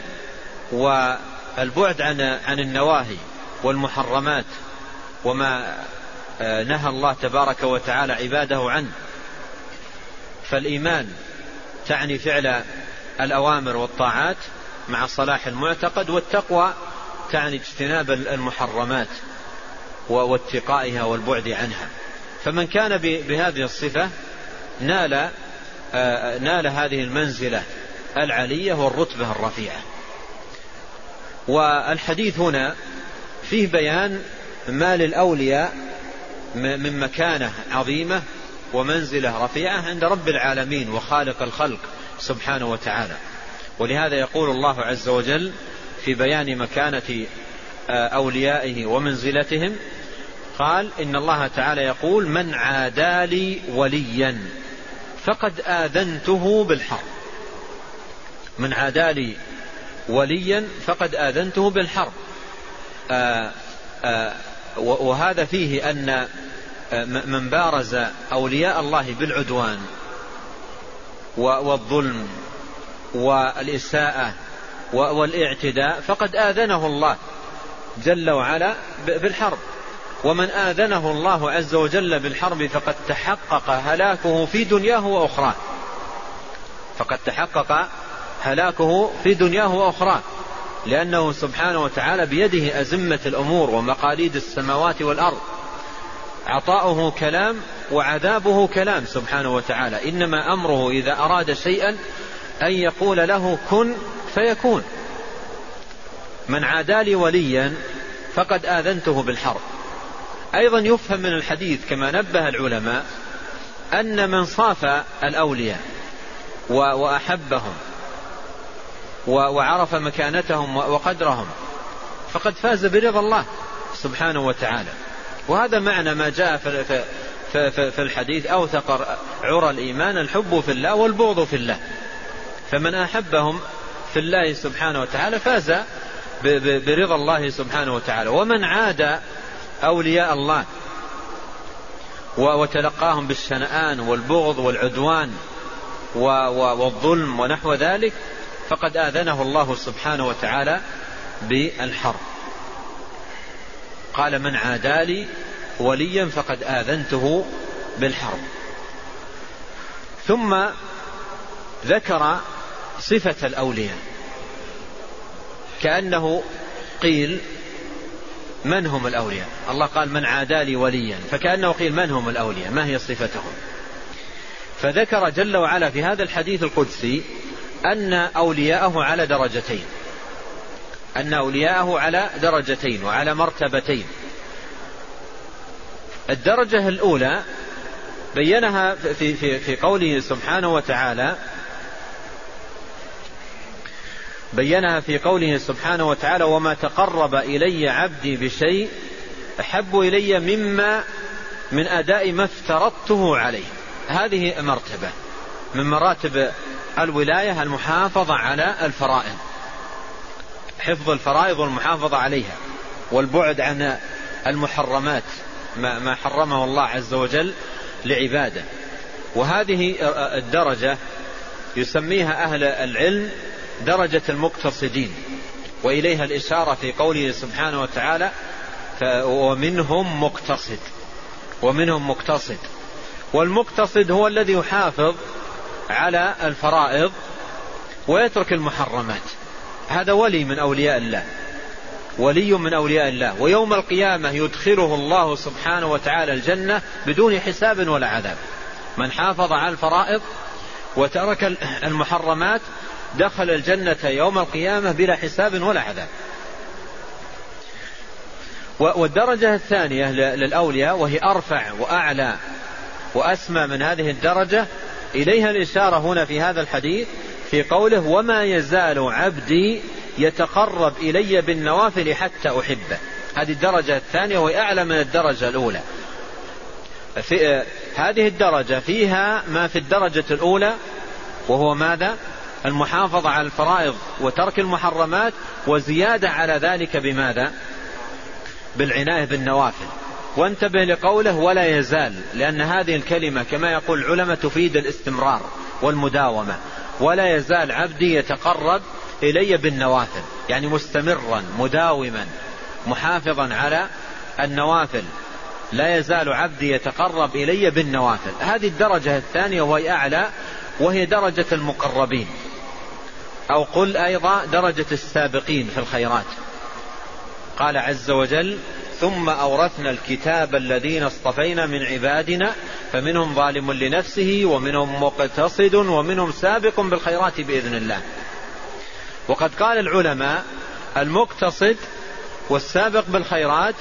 والبعد عن عن النواهي والمحرمات وما آه، نهى الله تبارك وتعالى عباده عنه. فالإيمان تعني فعل الأوامر والطاعات مع صلاح المعتقد والتقوى تعني اجتناب المحرمات واتقائها والبعد عنها. فمن كان بهذه الصفة نال آه، نال هذه المنزلة العلية والرتبة الرفيعة. والحديث هنا فيه بيان ما للأولياء من مكانة عظيمة ومنزلة رفيعة عند رب العالمين وخالق الخلق سبحانه وتعالى. ولهذا يقول الله عز وجل في بيان مكانة آه، أوليائه ومنزلتهم قال إن الله تعالى يقول من عادى لي وليا فقد آذنته بالحرب. من عادى لي وليا فقد آذنته بالحرب. آه، آه، وهذا فيه أن من بارز أولياء الله بالعدوان والظلم والإساءة والإعتداء فقد آذنه الله جل وعلا بالحرب. ومن آذنه الله عز وجل بالحرب فقد تحقق هلاكه في دنياه وأخراه. فقد تحقق هلاكه في دنياه وأخراه. لأنه سبحانه وتعالى بيده أزمة الأمور ومقاليد السماوات والأرض. عطاؤه كلام وعذابه كلام سبحانه وتعالى. إنما أمره إذا أراد شيئا أن يقول له كن فيكون. من عادى لي وليا فقد آذنته بالحرب. أيضا يفهم من الحديث كما نبه العلماء أن من صاف الأولياء وأحبهم وعرف مكانتهم وقدرهم فقد فاز برضا الله سبحانه وتعالى. وهذا معنى ما جاء في في الحديث أوثق عرى الإيمان الحب في الله والبغض في الله. فمن أحبهم في الله سبحانه وتعالى فاز برضا الله سبحانه وتعالى. ومن عاد أولياء الله. وتلقاهم بالشنآن والبغض والعدوان والظلم ونحو ذلك فقد آذنه الله سبحانه وتعالى بالحرب. قال من عادى لي وليا فقد آذنته بالحرب. ثم ذكر صفة الأولياء. كأنه قيل من هم الأولياء؟ الله قال من عادى لي وليا فكأنه قيل من هم الأولياء؟ ما هي صفتهم؟ فذكر جل وعلا في هذا الحديث القدسي أن أولياءه على درجتين. أن أولياءه على درجتين وعلى مرتبتين. الدرجة الأولى بينها في, في, في قوله سبحانه وتعالى بينها في قوله سبحانه وتعالى وما تقرب إلي عبدي بشيء أحب إلي مما من أداء ما افترضته عليه. هذه مرتبة من مراتب الولاية المحافظة على الفرائض حفظ الفرائض والمحافظة عليها والبعد عن المحرمات ما, حرمه الله عز وجل لعباده. وهذه الدرجة يسميها أهل العلم درجة المقتصدين وإليها الإشارة في قوله سبحانه وتعالى ومنهم مقتصد ومنهم مقتصد. والمقتصد هو الذي يحافظ على الفرائض ويترك المحرمات. هذا ولي من أولياء الله ولي من أولياء الله. ويوم القيامة يدخله الله سبحانه وتعالى الجنة بدون حساب ولا عذاب. من حافظ على الفرائض وترك المحرمات دخل الجنة يوم القيامة بلا حساب ولا عذاب. والدرجة الثانية للأولياء وهي أرفع وأعلى وأسمى من هذه الدرجة إليها الإشارة هنا في هذا الحديث في قوله وما يزال عبدي يتقرب إلي بالنوافل حتى أحبه هذه الدرجة الثانية وهي أعلى من الدرجة الأولى. في هذه الدرجة فيها ما في الدرجة الأولى وهو ماذا؟ المحافظة على الفرائض وترك المحرمات وزيادة على ذلك بماذا؟ بالعناية بالنوافل. وانتبه لقوله ولا يزال لأن هذه الكلمة كما يقول العلماء تفيد الاستمرار والمداومة. ولا يزال عبدي يتقرب إلي بالنوافل يعني مستمرا مداوما محافظا على النوافل. لا يزال عبدي يتقرب إلي بالنوافل. هذه الدرجة الثانية وهي أعلى وهي درجة المقربين. أو قل أيضا درجة السابقين في الخيرات. قال عز وجل ثم أورثنا الكتاب الذين اصطفينا من عبادنا فمنهم ظالم لنفسه ومنهم مقتصد ومنهم سابق بالخيرات بإذن الله. وقد قال العلماء المقتصد والسابق بالخيرات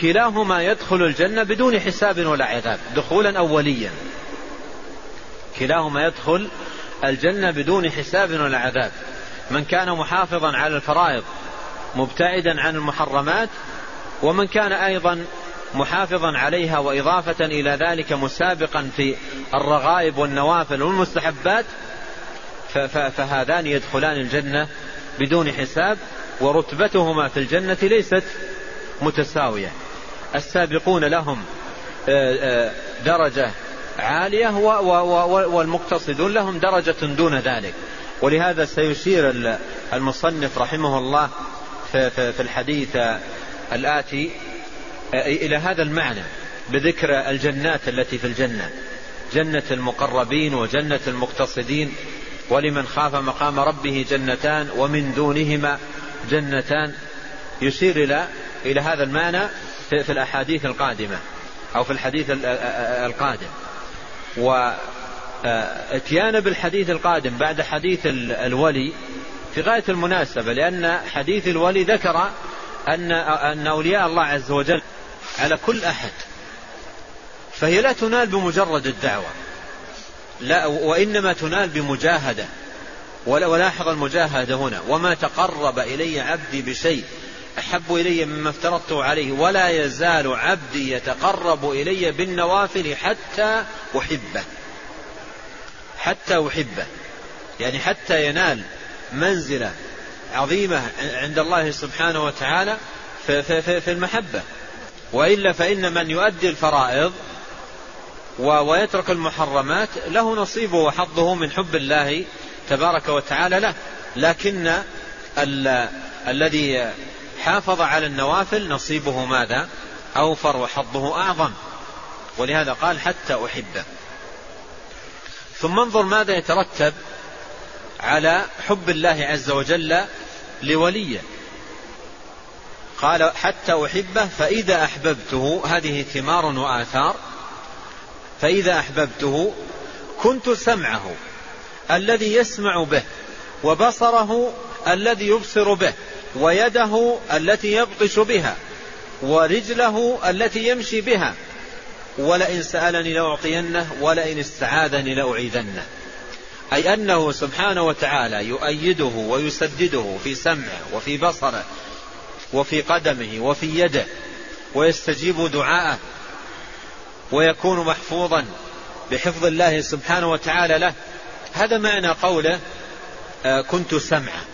كلاهما يدخل الجنة بدون حساب ولا عذاب دخولا أوليا. كلاهما يدخل الجنة بدون حساب ولا عذاب. من كان محافظا على الفرائض مبتعدا عن المحرمات ومن كان أيضا محافظا عليها وإضافة إلى ذلك مسابقا في الرغائب والنوافل والمستحبات فهذان يدخلان الجنة بدون حساب ورتبتهما في الجنة ليست متساوية. السابقون لهم آه، آه، درجة عالية والمقتصدون لهم درجة دون ذلك. ولهذا سيشير المصنف رحمه الله في الحديث الآتي إلى هذا المعنى بذكر الجنات التي في الجنة. جنة المقربين وجنة المقتصدين ولمن خاف مقام ربه جنتان ومن دونهما جنتان. يشير إلى إلى هذا المعنى في الأحاديث القادمة أو في الحديث القادم. واتيان بالحديث القادم بعد حديث الولي في غاية المناسبة لأن حديث الولي ذكر أن أن أولياء الله عز وجل على كل أحد فهي لا تنال بمجرد الدعوة لا وإنما تنال بمجاهدة ولاحظ المجاهدة هنا وما تقرب إلي عبدي بشيء أحب إلي مما افترضته عليه ولا يزال عبدي يتقرب إلي بالنوافل حتى أحبه. حتى أحبه. يعني حتى ينال منزلة عظيمة عند الله سبحانه وتعالى في, في, في المحبة. وإلا فإن من يؤدي الفرائض ويترك المحرمات له نصيبه وحظه من حب الله تبارك وتعالى له. لكن الذي حافظ على النوافل نصيبه ماذا؟ أوفر وحظه أعظم. ولهذا قال حتى أحبه ثم انظر ماذا يترتب على حب الله عز وجل لوليه. قال حتى أحبه فإذا أحببته هذه ثمار وآثار. فإذا أحببته كنت سمعه الذي يسمع به وبصره الذي يبصر به. ويده التي يبطش بها ورجله التي يمشي بها. ولئن سألني لأعطينه ولئن استعاذني لأعيذنه. أي أنه سبحانه وتعالى يؤيده ويسدده في سمعه وفي بصره وفي قدمه وفي يده ويستجيب دعاءه ويكون محفوظا بحفظ الله سبحانه وتعالى له. هذا معنى قوله آه، كنت سمعا.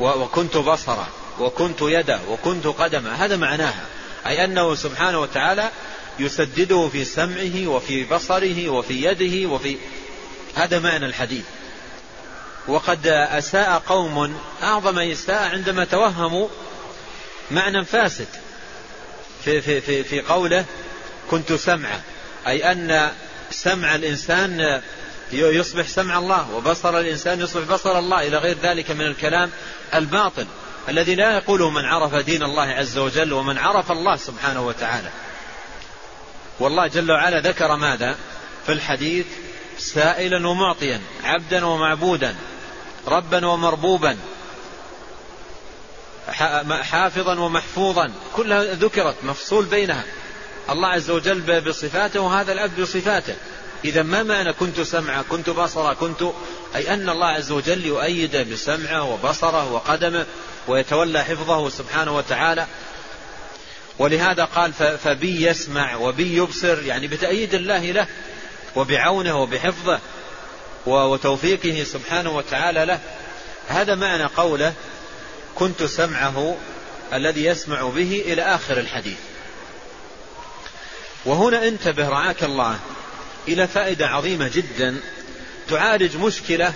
وكنت بصرا وكنت يدا وكنت قدما. هذا معناها. أي أنه سبحانه وتعالى يسدده في سمعه وفي بصره وفي يده وفي هذا معنى الحديث. وقد أساء قوم أعظم إساءة عندما توهموا معنى فاسد في, في, في, في قوله كنت سمعا. أي أن سمع الإنسان يصبح سمع الله وبصر الإنسان يصبح بصر الله إلى غير ذلك من الكلام الباطل الذي لا يقوله من عرف دين الله عز وجل ومن عرف الله سبحانه وتعالى. والله جل وعلا ذكر ماذا؟ في الحديث سائلا ومعطيا عبدا ومعبودا ربا ومربوبا حافظا ومحفوظا كلها ذكرت مفصول بينها. الله عز وجل بصفاته وهذا العبد بصفاته. إذا ما معنى كنت سمعا؟ كنت بصرا؟ كنت أي أن الله عز وجل يؤيد بسمعه وبصره وقدمه ويتولى حفظه سبحانه وتعالى. ولهذا قال فبي يسمع وبي يبصر يعني بتأييد الله له وبعونه وبحفظه وتوفيقه سبحانه وتعالى له. هذا معنى قوله كنت سمعه الذي يسمع به إلى آخر الحديث. وهنا انتبه رعاك الله إلى فائدة عظيمة جدا تعالج مشكلة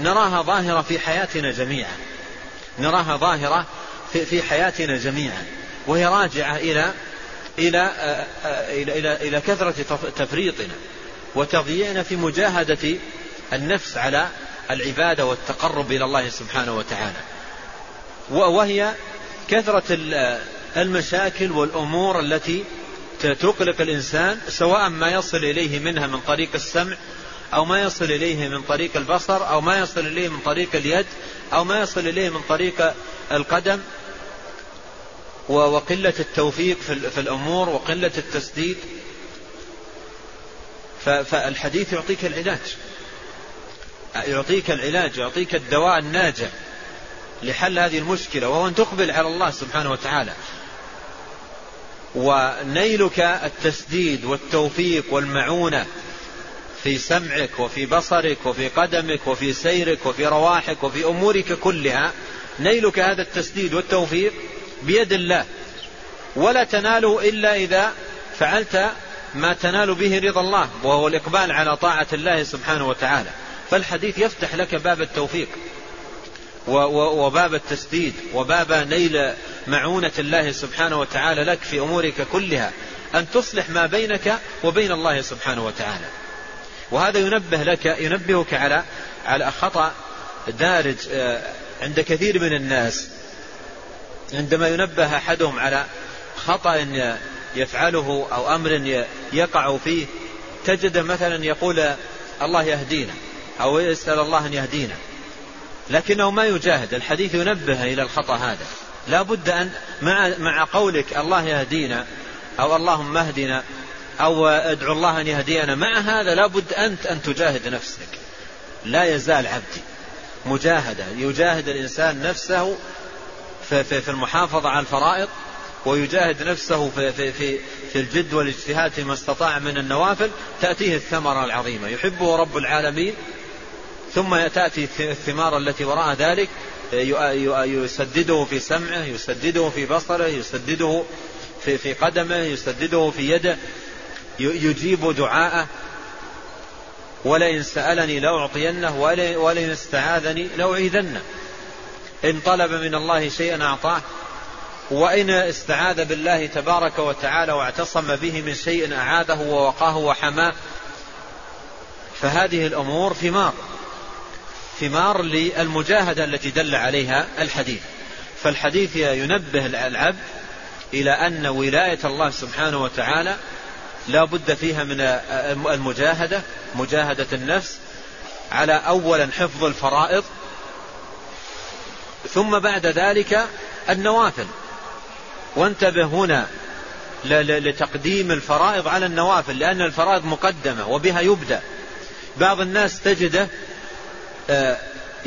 نراها ظاهرة في حياتنا جميعا. نراها ظاهرة في, في حياتنا جميعا. وهي راجعة إلى إلى إلى إلى, إلى كثرة تفريطنا وتضييعنا في مجاهدة النفس على العبادة والتقرب إلى الله سبحانه وتعالى. وهي كثرة المشاكل والأمور التي تقلق الإنسان سواء ما يصل إليه منها من طريق السمع أو ما يصل إليه من طريق البصر أو ما يصل إليه من طريق اليد أو ما يصل إليه من طريق القدم. وقلة التوفيق في الأمور وقلة التسديد. فالحديث يعطيك العلاج. يعطيك العلاج يعطيك الدواء الناجع لحل هذه المشكلة وهو أن تقبل على الله سبحانه وتعالى. ونيلك التسديد والتوفيق والمعونة في سمعك وفي بصرك وفي قدمك وفي سيرك وفي رواحك وفي أمورك كلها نيلك هذا التسديد والتوفيق بيد الله. ولا تناله إلا إذا فعلت ما تنال به رضا الله وهو الإقبال على طاعة الله سبحانه وتعالى. فالحديث يفتح لك باب التوفيق. وباب التسديد وباب نيل معونة الله سبحانه وتعالى لك في أمورك كلها أن تصلح ما بينك وبين الله سبحانه وتعالى. وهذا ينبه لك ينبهك على على خطأ دارج آه، عند كثير من الناس. عندما ينبه أحدهم على خطأ يفعله أو أمر يقع فيه تجد مثلا يقول الله يهدينا أو يسأل الله أن يهدينا. لكنه ما يجاهد. الحديث ينبه إلى الخطأ هذا. لا بد أن مع, مع قولك الله يهدينا أو اللهم اهدنا أو ادعو الله أن يهدينا مع هذا لا بد أنت أن تجاهد نفسك. لا يزال عبدي مجاهدة. يجاهد الإنسان نفسه في المحافظة على الفرائض ويجاهد نفسه في, في, في, في الجد والاجتهاد فيما استطاع من النوافل. تأتيه الثمرة العظيمة. يحبه رب العالمين ثم تأتي الثمار التي وراء ذلك يسدده في سمعه يسدده في بصره يسدده في, في قدمه يسدده في يده يجيب دعاءه. ولئن سألني لأعطينه ولئن استعاذني لأعيذنه. إن طلب من الله شيئا أعطاه. وإن استعاذ بالله تبارك وتعالى واعتصم به من شيء أعاذه ووقاه وحماه. فهذه الأمور ثمار. ثمار للمجاهدة التي دل عليها الحديث. فالحديث ينبه العبد إلى أن ولاية الله سبحانه وتعالى لا بد فيها من المجاهدة مجاهدة النفس على أولا حفظ الفرائض ثم بعد ذلك النوافل. وانتبه هنا لتقديم الفرائض على النوافل لأن الفرائض مقدمة وبها يبدأ. بعض الناس تجده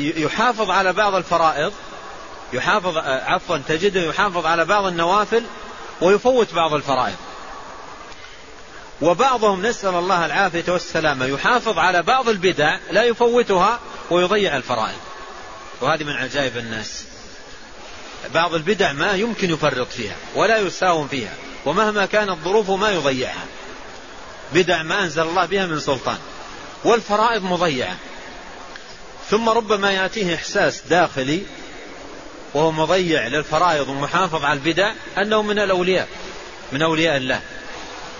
يحافظ على بعض الفرائض يحافظ آه، عفوا تجده يحافظ على بعض النوافل ويفوت بعض الفرائض. وبعضهم نسأل الله العافية والسلامة يحافظ على بعض البدع لا يفوتها ويضيع الفرائض. وهذه من عجائب الناس. بعض البدع ما يمكن يفرط فيها ولا يساوم فيها ومهما كانت ظروفه ما يضيعها. بدع ما أنزل الله بها من سلطان والفرائض مضيعة. ثم ربما يأتيه إحساس داخلي وهو مضيع للفرائض ومحافظ على البدع أنه من الأولياء من أولياء الله.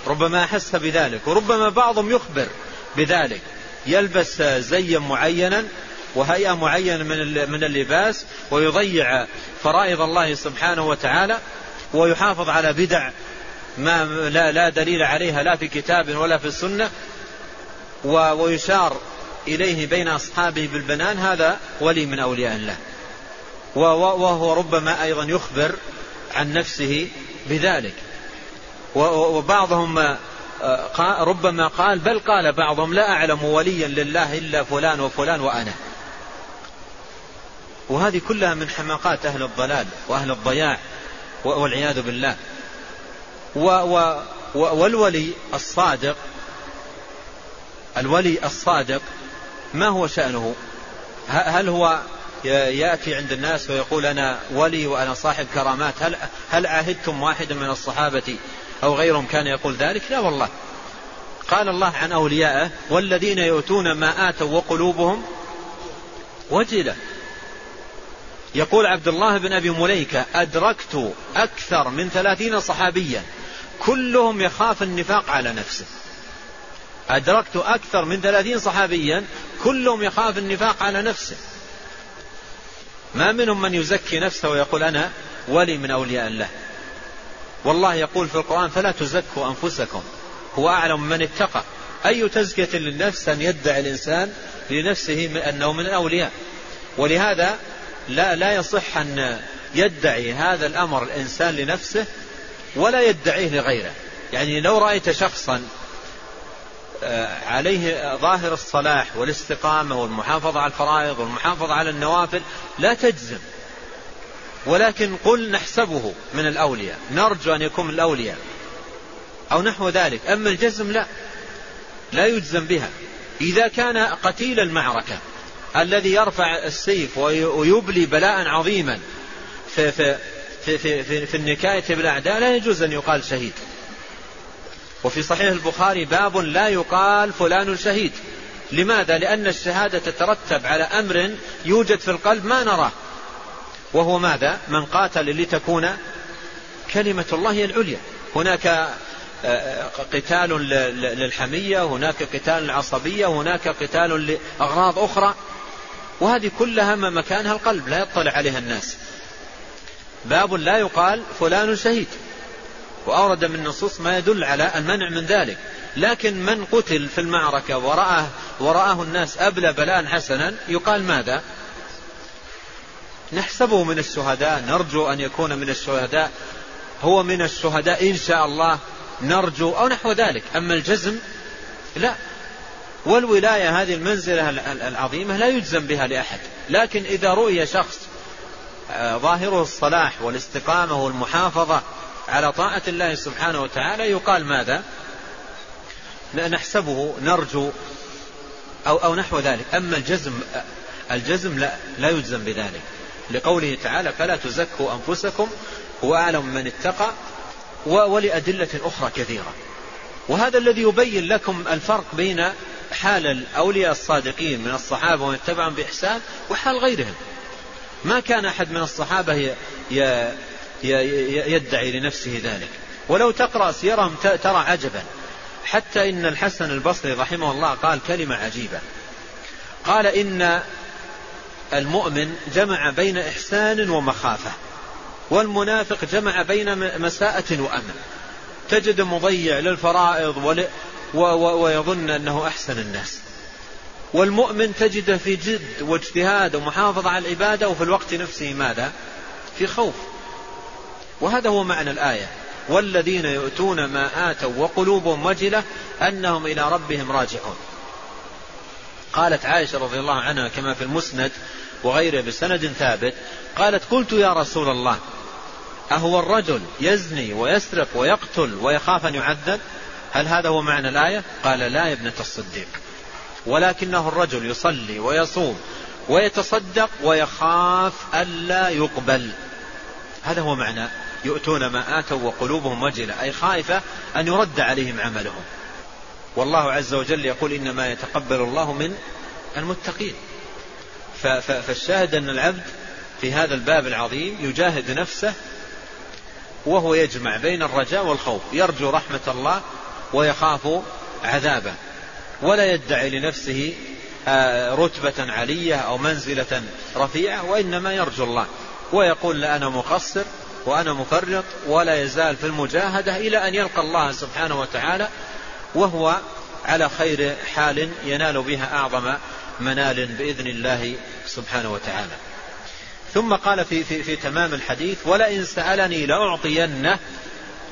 ربما أحس بذلك وربما بعضهم يخبر بذلك. يلبس زيا معينا وهيئة معينة من من اللباس ويضيع فرائض الله سبحانه وتعالى ويحافظ على بدع ما لا, لا دليل عليها لا في كتاب ولا في السنة ويشار إليه بين أصحابه بالبنان هذا ولي من أولياء الله. وهو ربما أيضا يخبر عن نفسه بذلك. وبعضهم آه، ربما قال بل قال بعضهم لا أعلم وليا لله إلا فلان وفلان وأنا. وهذه كلها من حماقات أهل الضلال وأهل الضياع والعياذ بالله. و و والولي الصادق الولي الصادق ما هو شأنه؟ هل هو يأتي عند الناس ويقول أنا ولي وأنا صاحب كرامات؟ هل, هل عاهدتم واحدا من الصحابة أو غيرهم كان يقول ذلك؟ لا والله. قال الله عن أوليائه والذين يؤتون ما آتوا وقلوبهم وجلة. يقول عبد الله بن أبي مليكة أدركت أكثر من ثلاثين صحابيا كلهم يخاف النفاق على نفسه. أدركت أكثر من ثلاثين صحابيا كلهم يخاف النفاق على نفسه. ما منهم من يزكي نفسه ويقول أنا ولي من أولياء الله. والله يقول في القرآن فلا تزكوا أنفسكم. هو أعلم من اتقى. أي تزكية للنفس أن يدعي الإنسان لنفسه أنه من الأولياء ولهذا لا, لا يصح أن يدعي هذا الأمر الإنسان لنفسه ولا يدعيه لغيره. يعني لو رأيت شخصا عليه ظاهر الصلاح والاستقامة والمحافظة على الفرائض والمحافظة على النوافل لا تجزم. ولكن قل نحسبه من الأولياء نرجو أن يكون من الأولياء أو نحو ذلك. أما الجزم لا لا يجزم بها. إذا كان قتيل المعركة الذي يرفع السيف ويبلي بلاء عظيما في, في, في, في, في, في النكاية بالأعداء لا يجوز أن يقال شهيد. وفي صحيح البخاري باب لا يقال فلان شهيد لماذا؟ لأن الشهادة تترتب على أمر يوجد في القلب ما نراه. وهو ماذا؟ من قاتل لتكون كلمة الله العليا. هناك آه، قتال للحمية هناك قتال للعصبية هناك قتال لأغراض أخرى. وهذه كلها ما مكانها القلب لا يطلع عليها الناس. باب لا يقال فلان شهيد. وأورد من النصوص ما يدل على المنع من ذلك. لكن من قتل في المعركة ورآه, ورآه الناس أبلى بلاء حسنا يقال ماذا؟ نحسبه من الشهداء نرجو أن يكون من الشهداء. هو من الشهداء إن شاء الله نرجو أو نحو ذلك. أما الجزم لا. والولاية هذه المنزلة العظيمة لا يجزم بها لأحد. لكن إذا رؤي شخص آه، ظاهره الصلاح والاستقامة والمحافظة على طاعة الله سبحانه وتعالى يقال ماذا؟ نحسبه نرجو أو, أو نحو ذلك. أما الجزم الجزم لا, لا يجزم بذلك. لقوله تعالى فلا تزكوا أنفسكم هو أعلم من اتقى ولأدلة أخرى كثيرة. وهذا الذي يبين لكم الفرق بين حال الأولياء الصادقين من الصحابة ومن اتبعهم بإحسان وحال غيرهم. ما كان أحد من الصحابة يدعي لنفسه ذلك. ولو تقرأ سيرهم ترى عجبا. حتى إن الحسن البصري رحمه الله قال كلمة عجيبة. قال إن المؤمن جمع بين إحسان ومخافة والمنافق جمع بين مساءة وأمن. تجد مضيع للفرائض ول... و... و... ويظن أنه أحسن الناس. والمؤمن تجده في جد واجتهاد ومحافظة على العبادة وفي الوقت نفسه ماذا؟ في خوف. وهذا هو معنى الآية. والذين يؤتون ما آتوا وقلوبهم وجلة أنهم إلى ربهم راجعون. قالت عائشة رضي الله عنها كما في المسند وغيره بسند ثابت قالت قلت يا رسول الله أهو الرجل يزني ويسرق ويقتل ويخاف أن يعذب؟ هل هذا هو معنى الآية؟ قال لا يا ابنة الصديق. ولكنه الرجل يصلي ويصوم ويتصدق ويخاف ألا يقبل. هذا هو معنى يؤتون ما آتوا وقلوبهم وجلة أي خائفة أن يرد عليهم عملهم. والله عز وجل يقول إنما يتقبل الله من المتقين. فالشاهد أن العبد في هذا الباب العظيم يجاهد نفسه وهو يجمع بين الرجاء والخوف يرجو رحمة الله ويخاف عذابه ولا يدعي لنفسه آه، رتبة علية أو منزلة رفيعة وإنما يرجو الله. ويقول لا أنا مقصر وأنا مفرط ولا يزال في المجاهدة إلى أن يلقى الله سبحانه وتعالى وهو على خير حال ينال بها أعظم منال بإذن الله سبحانه وتعالى. ثم قال في, في, في تمام الحديث ولئن سألني لأعطينه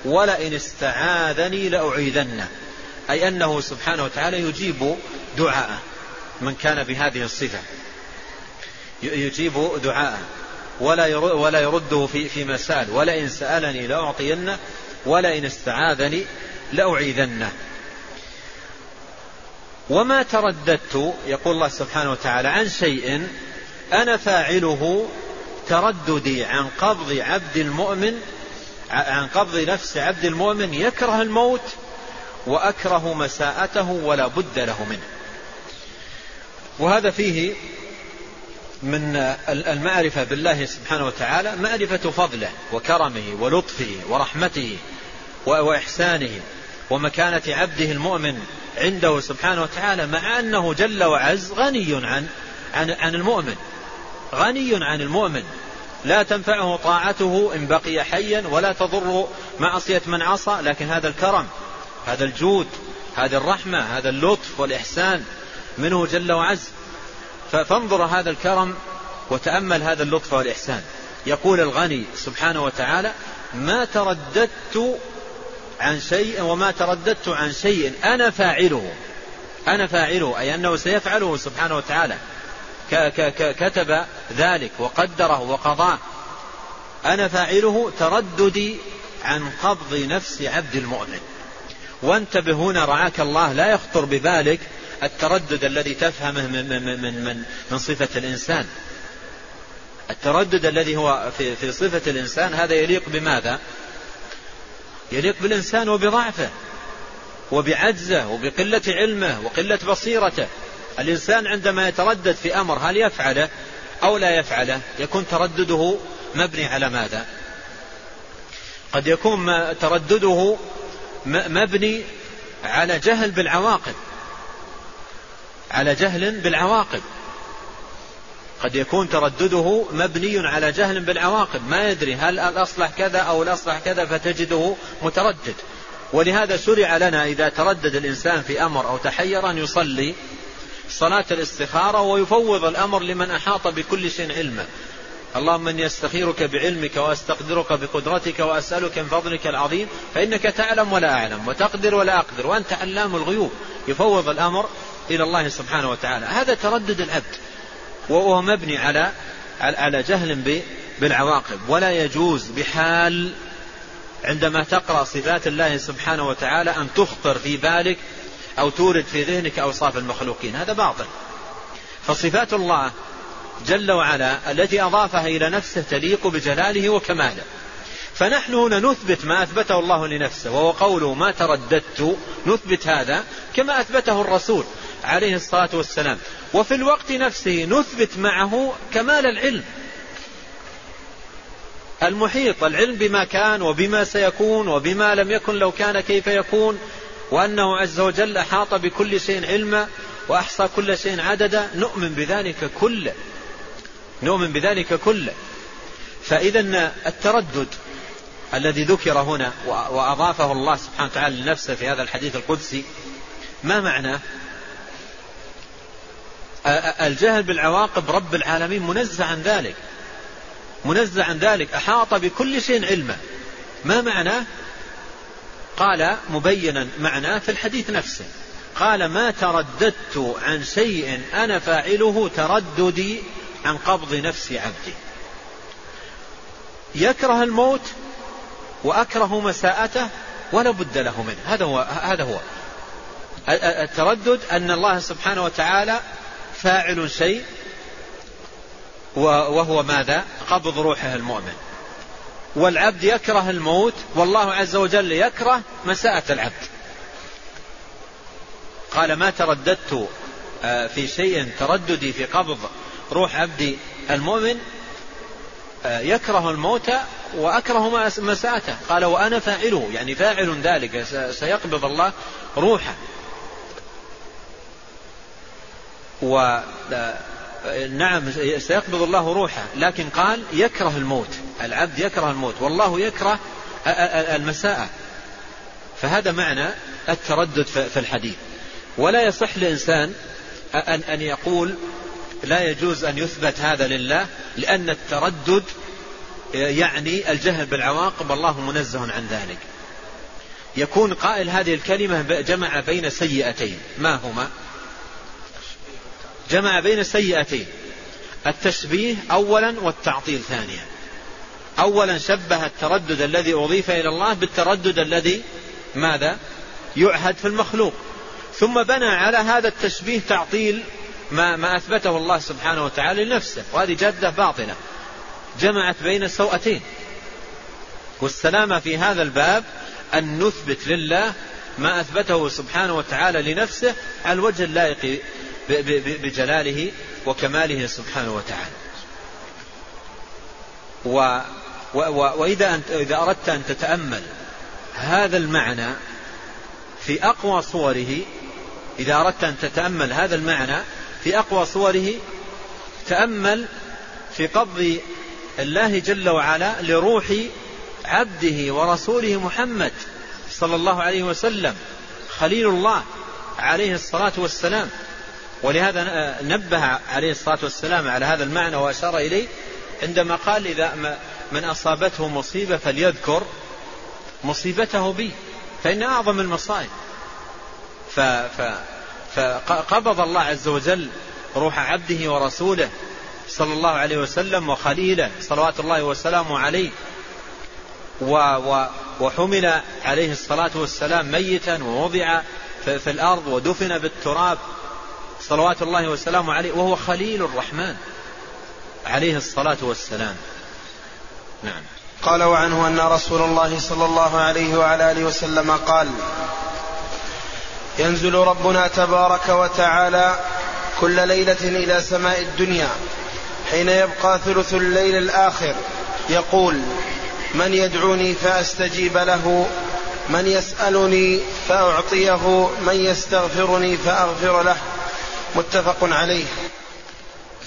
ولئن استعاذني لأعيذنه. أي أنه سبحانه وتعالى يجيب دعاءه من كان بهذه الصفة. يجيب دعاءه. ولا ولا يرده في في مسأل. ولئن سألني لأعطينه ولئن استعاذني لأعيذنه. وما ترددت يقول الله سبحانه وتعالى عن شيء أنا فاعله ترددي عن قبض عبد المؤمن عن قبض نفس عبد المؤمن يكره الموت وأكره مساءته ولا بد له منه. وهذا فيه من المعرفة بالله سبحانه وتعالى معرفة فضله وكرمه ولطفه ورحمته وإحسانه ومكانة عبده المؤمن عنده سبحانه وتعالى مع أنه جل وعز غني عن عن عن المؤمن. غني عن المؤمن. لا تنفعه طاعته إن بقي حيا ولا تضر معصية من عصى لكن هذا الكرم هذا الجود هذه الرحمة هذا اللطف والإحسان منه جل وعز. فانظر هذا الكرم وتأمل هذا اللطف والإحسان. يقول الغني سبحانه وتعالى ما ترددت عن شيء وما ترددت عن شيء أنا فاعله. أنا فاعله أي أنه سيفعله سبحانه وتعالى. كتب ذلك وقدره وقضاه. أنا فاعله ترددي عن قبض نفس عبد المؤمن. وانتبه هنا رعاك الله لا يخطر ببالك التردد الذي تفهمه من, من, من, من, من صفة الإنسان. التردد الذي هو في, في صفة الإنسان هذا يليق بماذا؟ يليق بالإنسان وبضعفه وبعجزه وبقلة علمه وقلة بصيرته. الإنسان عندما يتردد في أمر هل يفعله أو لا يفعله؟ يكون تردده مبني على ماذا؟ قد يكون تردده مبني على جهل بالعواقب. على جهل بالعواقب. قد يكون تردده مبني على جهل بالعواقب. ما يدري هل الأصلح كذا أو الأصلح كذا فتجده متردد. ولهذا شرع لنا إذا تردد الإنسان في أمر أو تحير أن يصلي صلاة الاستخارة ويفوض الأمر لمن أحاط بكل شيء علما. اللهم إني أستخيرك بعلمك وأستقدرك بقدرتك وأسألك من فضلك العظيم فإنك تعلم ولا أعلم وتقدر ولا أقدر وأنت علام الغيوب. يفوض الأمر إلى الله سبحانه وتعالى. هذا تردد العبد وهو مبني على على جهل بالعواقب. ولا يجوز بحال عندما تقرأ صفات الله سبحانه وتعالى أن تخطر في بالك أو تورد في ذهنك أوصاف المخلوقين. هذا باطل. فصفات الله جل وعلا التي أضافها إلى نفسه تليق بجلاله وكماله. فنحن هنا نثبت ما أثبته الله لنفسه وهو قوله ما ترددت نثبت هذا كما أثبته الرسول. عليه الصلاة والسلام. وفي الوقت نفسه نثبت معه كمال العلم. المحيط العلم بما كان وبما سيكون وبما لم يكن لو كان كيف يكون وأنه عز وجل أحاط بكل شيء علما وأحصى كل شيء عددا. نؤمن بذلك كله نؤمن بذلك كله فإذا التردد الذي ذكر هنا وأضافه الله سبحانه وتعالى لنفسه في هذا الحديث القدسي ما معناه الجهل بالعواقب رب العالمين منزه عن ذلك. منزه عن ذلك. أحاط بكل شيء علما ما معناه؟ قال مبينا معناه في الحديث نفسه. قال ما ترددت عن شيء أنا فاعله ترددي عن قبض نفس عبده يكره الموت وأكره مساءته ولا بد له منه. هذا هو هذا هو. التردد أن الله سبحانه وتعالى فاعل شيء وهو ماذا؟ قبض روحه المؤمن. والعبد يكره الموت والله عز وجل يكره مساءة العبد. قال ما ترددت آه، في شيء ترددي في قبض روح عبدي المؤمن آه، يكره الموت وأكره مساءته. قال وأنا فاعله. يعني فاعل ذلك سيقبض الله روحه. و نعم سيقبض الله روحه. لكن قال يكره الموت. العبد يكره الموت. والله يكره المساءة. فهذا معنى التردد في الحديث. ولا يصح لإنسان أن يقول لا يجوز أن يثبت هذا لله لأن التردد يعني الجهل بالعواقب. الله منزه عن ذلك. يكون قائل هذه الكلمة جمع بين سيئتين. ما هما؟ جمع بين سيئتين التشبيه أولا والتعطيل ثانيا. أولا شبه التردد الذي أضيف إلى الله بالتردد الذي ماذا؟ يعهد في المخلوق. ثم بنى على هذا التشبيه تعطيل ما, ما أثبته الله سبحانه وتعالى لنفسه وهذه جادة باطلة. جمعت بين السوأتين والسلامة في هذا الباب أن نثبت لله ما أثبته سبحانه وتعالى لنفسه على الوجه اللائق بجلاله وكماله سبحانه وتعالى. و وإذا أنت إذا أردت أن تتأمل هذا المعنى في أقوى صوره إذا أردت أن تتأمل هذا المعنى في أقوى صوره تأمل في قبض الله جل وعلا لروح عبده ورسوله محمد صلى الله عليه وسلم خليل الله عليه الصلاة والسلام. ولهذا نبه عليه الصلاة والسلام على هذا المعنى وأشار إليه عندما قال إذا من أصابته مصيبة فليذكر مصيبته بي فإن أعظم المصائب. فقبض الله عز وجل روح عبده ورسوله صلى الله عليه وسلم وخليله صلوات الله وسلامه عليه وحمل عليه الصلاة والسلام ميتا ووضع في الأرض ودفن بالتراب صلوات الله وسلامه عليه وهو خليل الرحمن عليه الصلاة والسلام. نعم. قال وعنه أن رسول الله صلى الله عليه وعلى آله وسلم قال ينزل ربنا تبارك وتعالى كل ليلة إلى سماء الدنيا حين يبقى ثلث الليل الآخر يقول من يدعوني فأستجيب له من يسألني فأعطيه من يستغفرني فأغفر له. متفق عليه.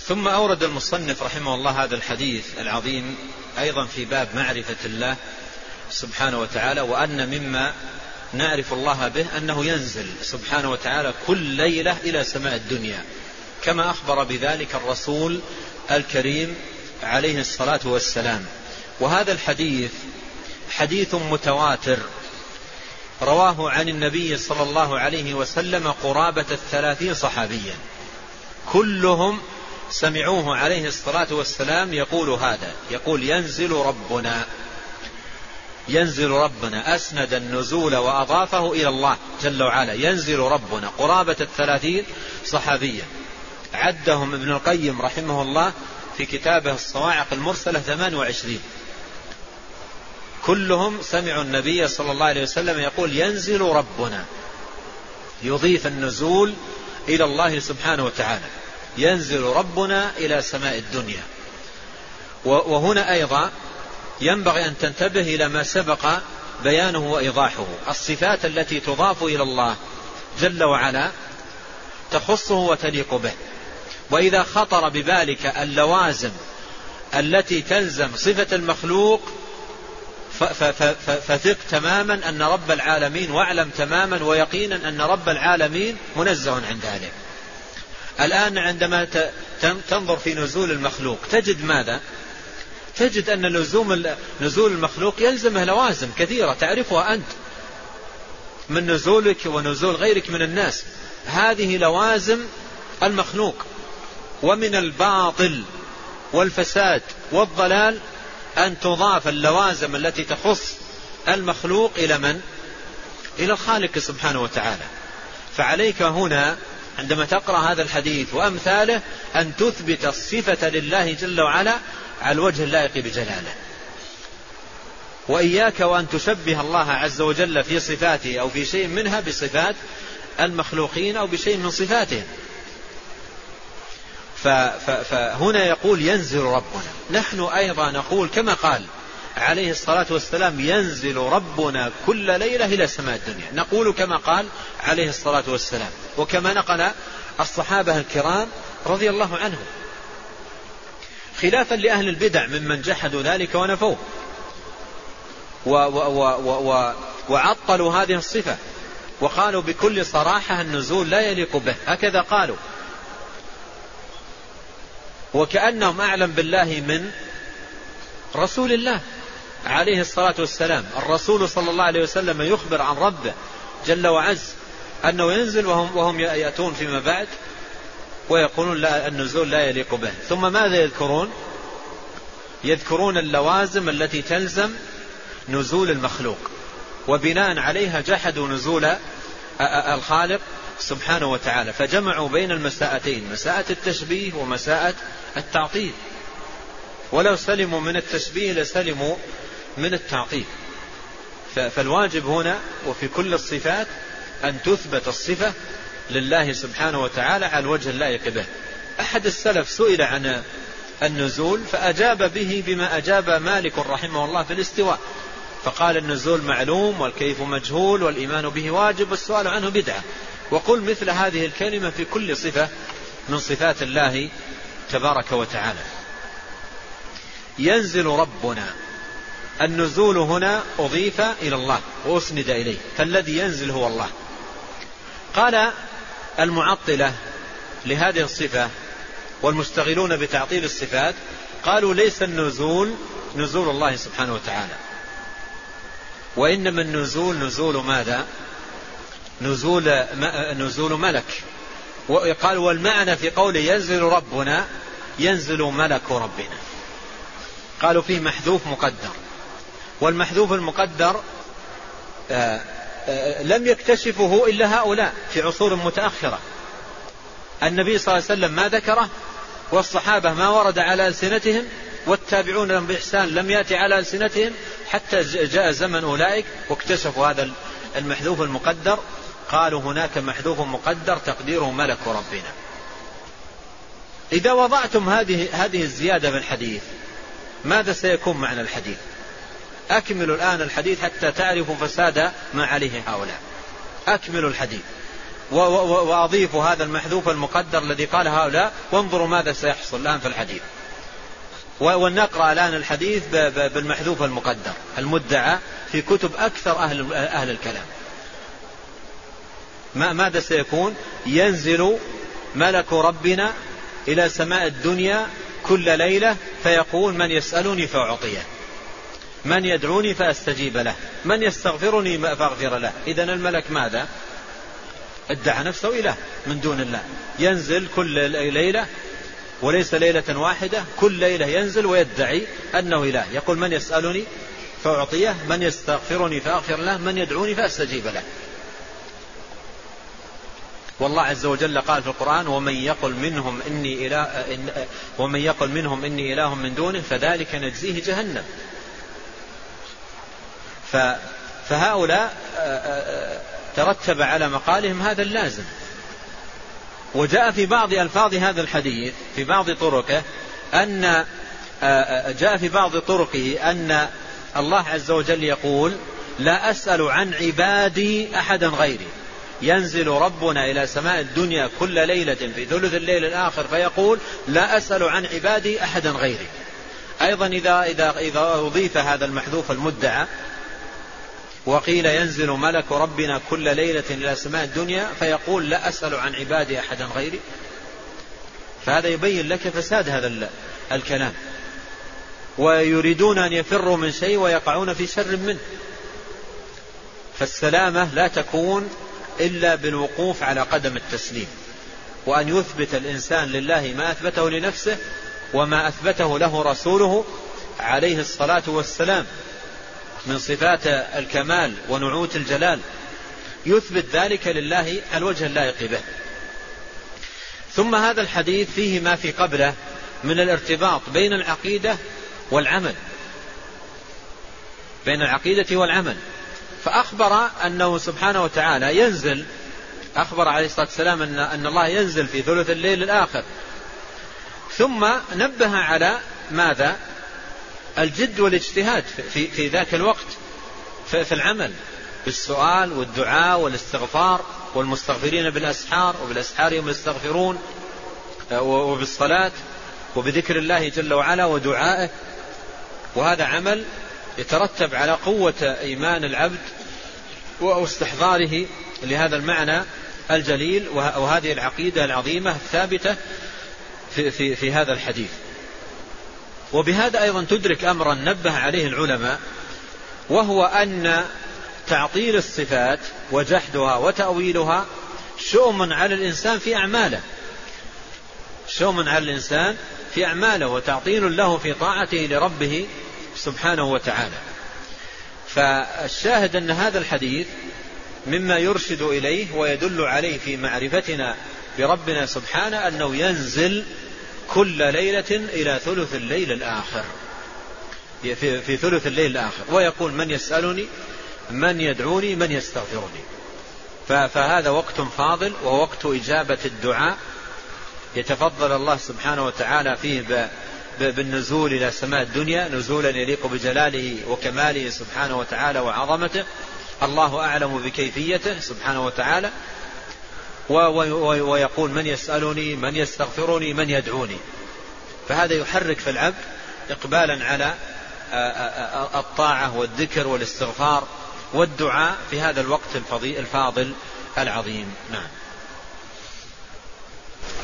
ثم أورد المصنف رحمه الله هذا الحديث العظيم أيضا في باب معرفة الله سبحانه وتعالى وأن مما نعرف الله به أنه ينزل سبحانه وتعالى كل ليلة إلى سماء الدنيا. كما أخبر بذلك الرسول الكريم عليه الصلاة والسلام. وهذا الحديث حديث متواتر. رواه عن النبي صلى الله عليه وسلم قرابة الثلاثين صحابيا. كلهم سمعوه عليه الصلاة والسلام يقول هذا. يقول ينزل ربنا. ينزل ربنا. أسند النزول وأضافه إلى الله جل وعلا. ينزل ربنا. قرابة الثلاثين صحابيا. عدهم ابن القيم رحمه الله في كتابه الصواعق المرسلة 28 كلهم سمعوا النبي صلى الله عليه وسلم يقول ينزل ربنا. يضيف النزول إلى الله سبحانه وتعالى. ينزل ربنا إلى سماء الدنيا. وهنا أيضا ينبغي أن تنتبه إلى ما سبق بيانه وإيضاحه. الصفات التي تضاف إلى الله جل وعلا تخصه وتليق به. وإذا خطر ببالك اللوازم التي تلزم صفة المخلوق فثق تماما أن رب العالمين واعلم تماما ويقينا أن رب العالمين منزه عن ذلك. الآن عندما تنظر في نزول المخلوق تجد ماذا؟ تجد أن لزوم نزول المخلوق يلزمه لوازم كثيرة تعرفها أنت. من نزولك ونزول غيرك من الناس هذه لوازم المخلوق. ومن الباطل والفساد والضلال أن تضاف اللوازم التي تخص المخلوق إلى من؟ إلى الخالق سبحانه وتعالى. فعليك هنا عندما تقرأ هذا الحديث وأمثاله أن تثبت الصفة لله جل وعلا على الوجه اللائق بجلاله. وإياك وأن تشبه الله عز وجل في صفاته أو في شيء منها بصفات المخلوقين أو بشيء من صفاتهم فهنا يقول ينزل ربنا. نحن أيضا نقول كما قال عليه الصلاة والسلام ينزل ربنا كل ليلة إلى سماء الدنيا. نقول كما قال عليه الصلاة والسلام. وكما نقل الصحابة الكرام رضي الله عنهم. خلافا لأهل البدع ممن جحدوا ذلك ونفوه. و و و و وعطلوا هذه الصفة. وقالوا بكل صراحة النزول لا يليق به. هكذا قالوا. وكأنهم أعلم بالله من رسول الله عليه الصلاة والسلام. الرسول صلى الله عليه وسلم يخبر عن ربه جل وعز أنه ينزل وهم, وهم يأتون فيما بعد ويقولون لا النزول لا يليق به. ثم ماذا يذكرون؟ يذكرون اللوازم التي تلزم نزول المخلوق وبناء عليها جحدوا نزول الخالق سبحانه وتعالى. فجمعوا بين المساءتين مساءة التشبيه ومساءة التعطيل ولو سلموا من التشبيه لسلموا من التعطيل فالواجب هنا وفي كل الصفات أن تثبت الصفة لله سبحانه وتعالى على الوجه اللائق به. أحد السلف سئل عن النزول فأجاب به بما أجاب مالك رحمه الله في الاستواء. فقال النزول معلوم والكيف مجهول والإيمان به واجب والسؤال عنه بدعة. وقل مثل هذه الكلمة في كل صفة من صفات الله تبارك وتعالى. ينزل ربنا النزول هنا أضيف إلى الله وأسند إليه. فالذي ينزل هو الله. قال المعطلة لهذه الصفة والمشتغلون بتعطيل الصفات قالوا ليس النزول نزول الله سبحانه وتعالى. وإنما النزول نزول ماذا؟ نزول نزول ملك. وقال والمعنى في قوله ينزل ربنا ينزل ملك ربنا. قالوا فيه محذوف مقدر. والمحذوف المقدر آآ آآ لم يكتشفه إلا هؤلاء في عصور متأخرة. النبي صلى الله عليه وسلم ما ذكره والصحابة ما ورد على ألسنتهم والتابعون لهم بإحسان لم يأتي على ألسنتهم حتى جاء زمن أولئك واكتشفوا هذا المحذوف المقدر. قالوا هناك محذوف مقدر تقديره ملك ربنا. إذا وضعتم هذه هذه الزيادة في الحديث ماذا سيكون معنى الحديث؟ أكملوا الآن الحديث حتى تعرفوا فساد ما عليه هؤلاء. أكملوا الحديث. وأضيفوا هذا المحذوف المقدر الذي قال هؤلاء وانظروا ماذا سيحصل الآن في الحديث. ونقرأ الآن الحديث بالمحذوف المقدر المدعى في كتب أكثر أهل, أهل الكلام. ماذا سيكون؟ ينزل ملك ربنا إلى سماء الدنيا كل ليلة فيقول من يسألني فأعطيه. من يدعوني فأستجيب له. من يستغفرني فأغفر له. إذا الملك ماذا؟ ادعى نفسه إله من دون الله. ينزل كل ليلة وليس ليلة واحدة. كل ليلة ينزل ويدعي أنه إله. يقول من يسألني فأعطيه. من يستغفرني فأغفر له. من يدعوني فأستجيب له. والله عز وجل قال في القرآن ومن يقل منهم إني إله إن ومن يقل منهم إني إله من دونه فذلك نجزيه جهنم. فهؤلاء ترتب على مقالهم هذا اللازم. وجاء في بعض ألفاظ هذا الحديث في بعض طرقه أن جاء في بعض طرقه أن الله عز وجل يقول لا أسأل عن عبادي أحدا غيري. ينزل ربنا إلى سماء الدنيا كل ليلة في ثلث الليل الآخر فيقول لا أسأل عن عبادي أحدا غيري. أيضا إذا, إذا, إذا أضيف هذا المحذوف المدعى وقيل ينزل ملك ربنا كل ليلة إلى سماء الدنيا فيقول لا أسأل عن عبادي أحدا غيري. فهذا يبين لك فساد هذا الكلام. ويريدون أن يفروا من شيء ويقعون في شر منه. فالسلامة لا تكون إلا بالوقوف على قدم التسليم. وأن يثبت الإنسان لله ما أثبته لنفسه وما أثبته له رسوله عليه الصلاة والسلام من صفات الكمال ونعوت الجلال. يثبت ذلك لله الوجه اللائق به. ثم هذا الحديث فيه ما في قبله من الارتباط بين العقيدة والعمل. بين العقيدة والعمل. فأخبر أنه سبحانه وتعالى ينزل أخبر عليه الصلاة والسلام أن, أن الله ينزل في ثلث الليل الآخر. ثم نبه على ماذا؟ الجد والاجتهاد في, في ذاك الوقت في, في العمل بالسؤال والدعاء والاستغفار والمستغفرين بالأسحار وبالأسحار هم يستغفرون وبالصلاة وبذكر الله جل وعلا ودعائه. وهذا عمل يترتب على قوة إيمان العبد واستحضاره لهذا المعنى الجليل وهذه العقيدة العظيمة الثابتة في, في, في هذا الحديث. وبهذا أيضا تدرك أمرا نبه عليه العلماء وهو أن تعطيل الصفات وجحدها وتأويلها شؤم على الإنسان في أعماله. شؤم على الإنسان في أعماله وتعطيل له في طاعته لربه سبحانه وتعالى. فالشاهد أن هذا الحديث مما يرشد إليه ويدل عليه في معرفتنا بربنا سبحانه أنه ينزل كل ليلة إلى ثلث الليل الآخر. في, في ثلث الليل الآخر. ويقول من يسألني من يدعوني من يستغفرني. فهذا وقت فاضل ووقت إجابة الدعاء يتفضل الله سبحانه وتعالى فيه بالنزول إلى سماء الدنيا نزولا يليق بجلاله وكماله سبحانه وتعالى وعظمته. الله أعلم بكيفيته سبحانه وتعالى. ويقول من يسألني من يستغفرني من يدعوني. فهذا يحرك في العبد إقبالا على الطاعة والذكر والاستغفار والدعاء في هذا الوقت الفاضل العظيم. نعم.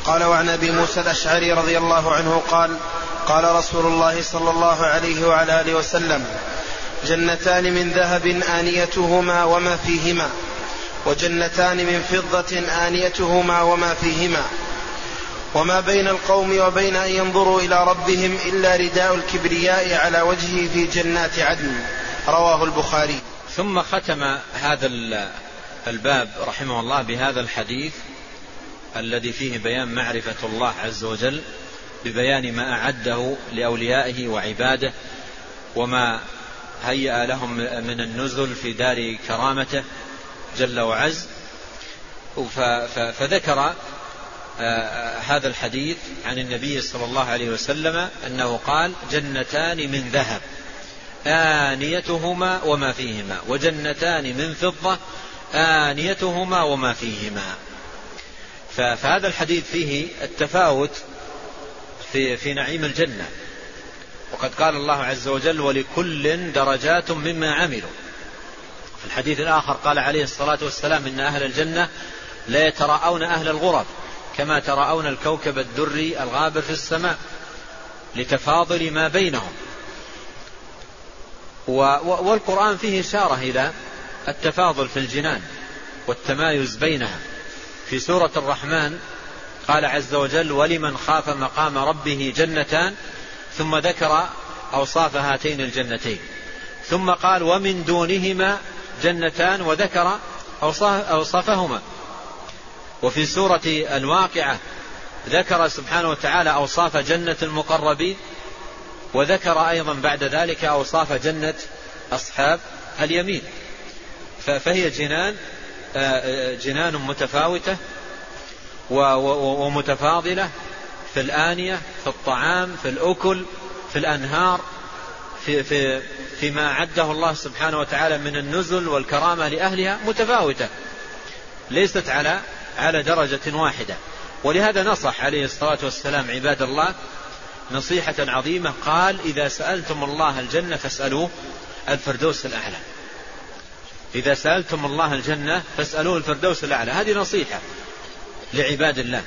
قال وعن أبي موسى الأشعري رضي الله عنه قال قال رسول الله صلى الله عليه وعلى آله وسلم جنتان من ذهب آنيتهما وما فيهما وجنتان من فضة آنيتهما وما فيهما وما بين القوم وبين أن ينظروا إلى ربهم إلا رداء الكبرياء على وجهه في جنات عدن. رواه البخاري. ثم ختم هذا الباب رحمه الله بهذا الحديث الذي فيه بيان معرفة الله عز وجل ببيان ما أعده لأوليائه وعباده وما هيأ لهم من النزل في دار كرامته جل وعز. فذكر آه، هذا الحديث عن النبي صلى الله عليه وسلم أنه قال جنتان من ذهب آنيتهما وما فيهما وجنتان من فضة آنيتهما وما فيهما. فهذا الحديث فيه التفاوت في, في نعيم الجنة. وقد قال الله عز وجل ولكل درجات مما عملوا. في الحديث الآخر قال عليه الصلاة والسلام إن أهل الجنة لا يتراءون أهل الغرف كما تراءون الكوكب الدري الغابر في السماء لتفاضل ما بينهم. والقرآن فيه إشارة إلى التفاضل في الجنان والتمايز بينها. في سورة الرحمن قال عز وجل ولمن خاف مقام ربه جنتان ثم ذكر أوصاف هاتين الجنتين. ثم قال ومن دونهما جنتان وذكر أوصافهما. وفي سورة الواقعة ذكر سبحانه وتعالى أوصاف جنة المقربين وذكر أيضا بعد ذلك أوصاف جنة أصحاب اليمين. فهي جنان جنان متفاوتة ومتفاضلة في الآنية في الطعام في الأكل في الأنهار في في فيما أعده الله سبحانه وتعالى من النزل والكرامة لأهلها متفاوتة ليست على على درجة واحدة. ولهذا نصح عليه الصلاة والسلام عباد الله نصيحة عظيمة قال إذا سألتم الله الجنة فاسألوه الفردوس الأعلى. إذا سألتم الله الجنة فاسألوه الفردوس الأعلى. هذه نصيحة لعباد الله.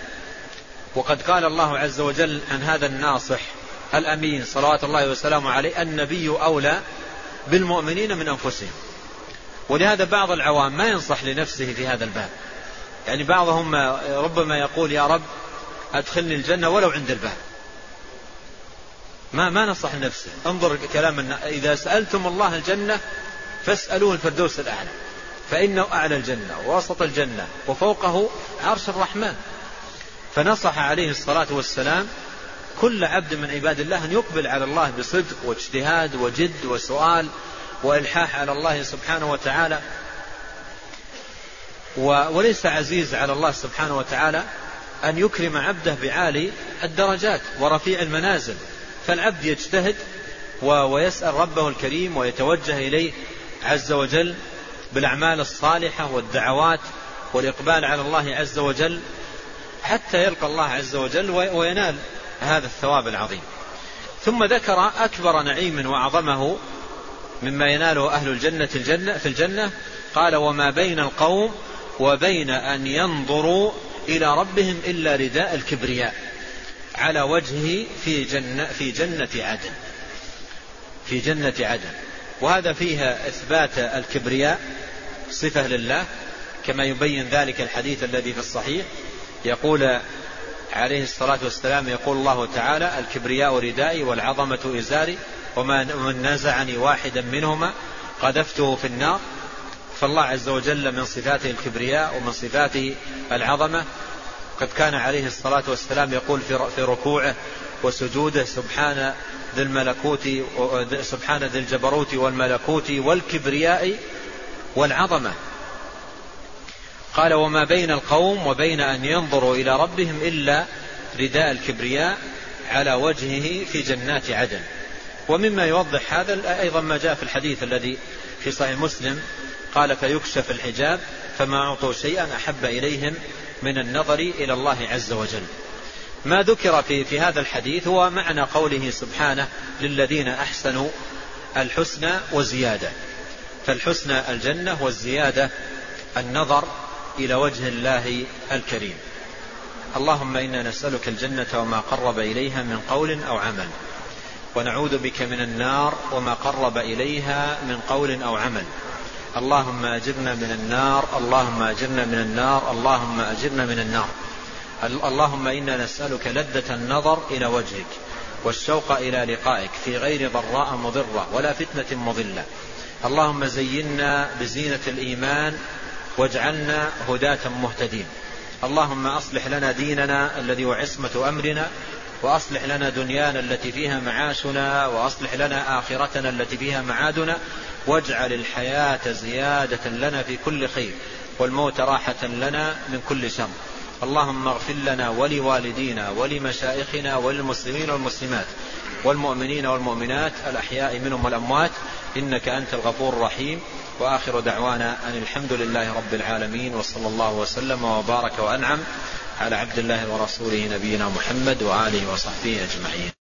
وقد قال الله عز وجل عن هذا الناصح الأمين صلوات الله وسلامه عليه النبي أولى بالمؤمنين من أنفسهم. ولهذا بعض العوام ما ينصح لنفسه في هذا الباب. يعني بعضهم ربما يقول يا رب أدخلني الجنة ولو عند الباب. ما ما نصح لنفسه. انظر كلام إذا سألتم الله الجنة فاسألوه الفردوس الأعلى. فإنه أعلى الجنة ووسط الجنة وفوقه عرش الرحمن. فنصح عليه الصلاة والسلام كل عبد من عباد الله أن يقبل على الله بصدق واجتهاد وجد وسؤال وإلحاح على الله سبحانه وتعالى. وليس عزيز على الله سبحانه وتعالى أن يكرم عبده بعالي الدرجات ورفيع المنازل. فالعبد يجتهد ويسأل ربه الكريم ويتوجه إليه عز وجل بالأعمال الصالحة والدعوات والإقبال على الله عز وجل حتى يلقى الله عز وجل وينال هذا الثواب العظيم. ثم ذكر أكبر نعيم وأعظمه مما يناله أهل الجنة الجنة في الجنة قال وما بين القوم وبين أن ينظروا إلى ربهم إلا رداء الكبرياء على وجهه في جنة في جنة عدن. في جنة عدن. وهذا فيها إثبات الكبرياء صفة لله كما يبين ذلك الحديث الذي في الصحيح. يقول عليه الصلاة والسلام يقول الله تعالى الكبرياء ردائي والعظمة إزاري ومن نزعني واحدا منهما قذفته في النار. فالله عز وجل من صفاته الكبرياء ومن صفاته العظمة. قد كان عليه الصلاة والسلام يقول في ركوعه وسجوده سبحان ذي الملكوت سبحان ذي الجبروت والملكوت والكبرياء والعظمة. قال وما بين القوم وبين أن ينظروا إلى ربهم إلا رداء الكبرياء على وجهه في جنات عدن. ومما يوضح هذا أيضا ما جاء في الحديث الذي في صحيح مسلم قال فيكشف الحجاب فما أعطوا شيئا أحب إليهم من النظر إلى الله عز وجل. ما ذكر في, في هذا الحديث هو معنى قوله سبحانه للذين أحسنوا الحسنى وزيادة. فالحسنى الجنة والزيادة النظر إلى وجه الله الكريم. اللهم إنا نسألك الجنة وما قرب إليها من قول أو عمل. ونعوذ بك من النار وما قرب إليها من قول أو عمل. اللهم أجرنا من النار اللهم أجرنا من النار اللهم أجرنا من النار. اللهم إنا نسألك لذة النظر إلى وجهك والشوق إلى لقائك في غير ضراء مضرة ولا فتنة مضلة. اللهم زينا بزينة الإيمان واجعلنا هداة مهتدين. اللهم أصلح لنا ديننا الذي هو عصمة أمرنا وأصلح لنا دنيانا التي فيها معاشنا وأصلح لنا آخرتنا التي فيها معادنا واجعل الحياة زيادة لنا في كل خير والموت راحة لنا من كل شر. اللهم اغفر لنا ولوالدينا ولمشائخنا وللمسلمين والمسلمات والمؤمنين والمؤمنات الأحياء منهم والأموات إنك أنت الغفور الرحيم. وآخر دعوانا أن الحمد لله رب العالمين وصلى الله وسلم وبارك وأنعم على عبد الله ورسوله نبينا محمد وآله وصحبه أجمعين.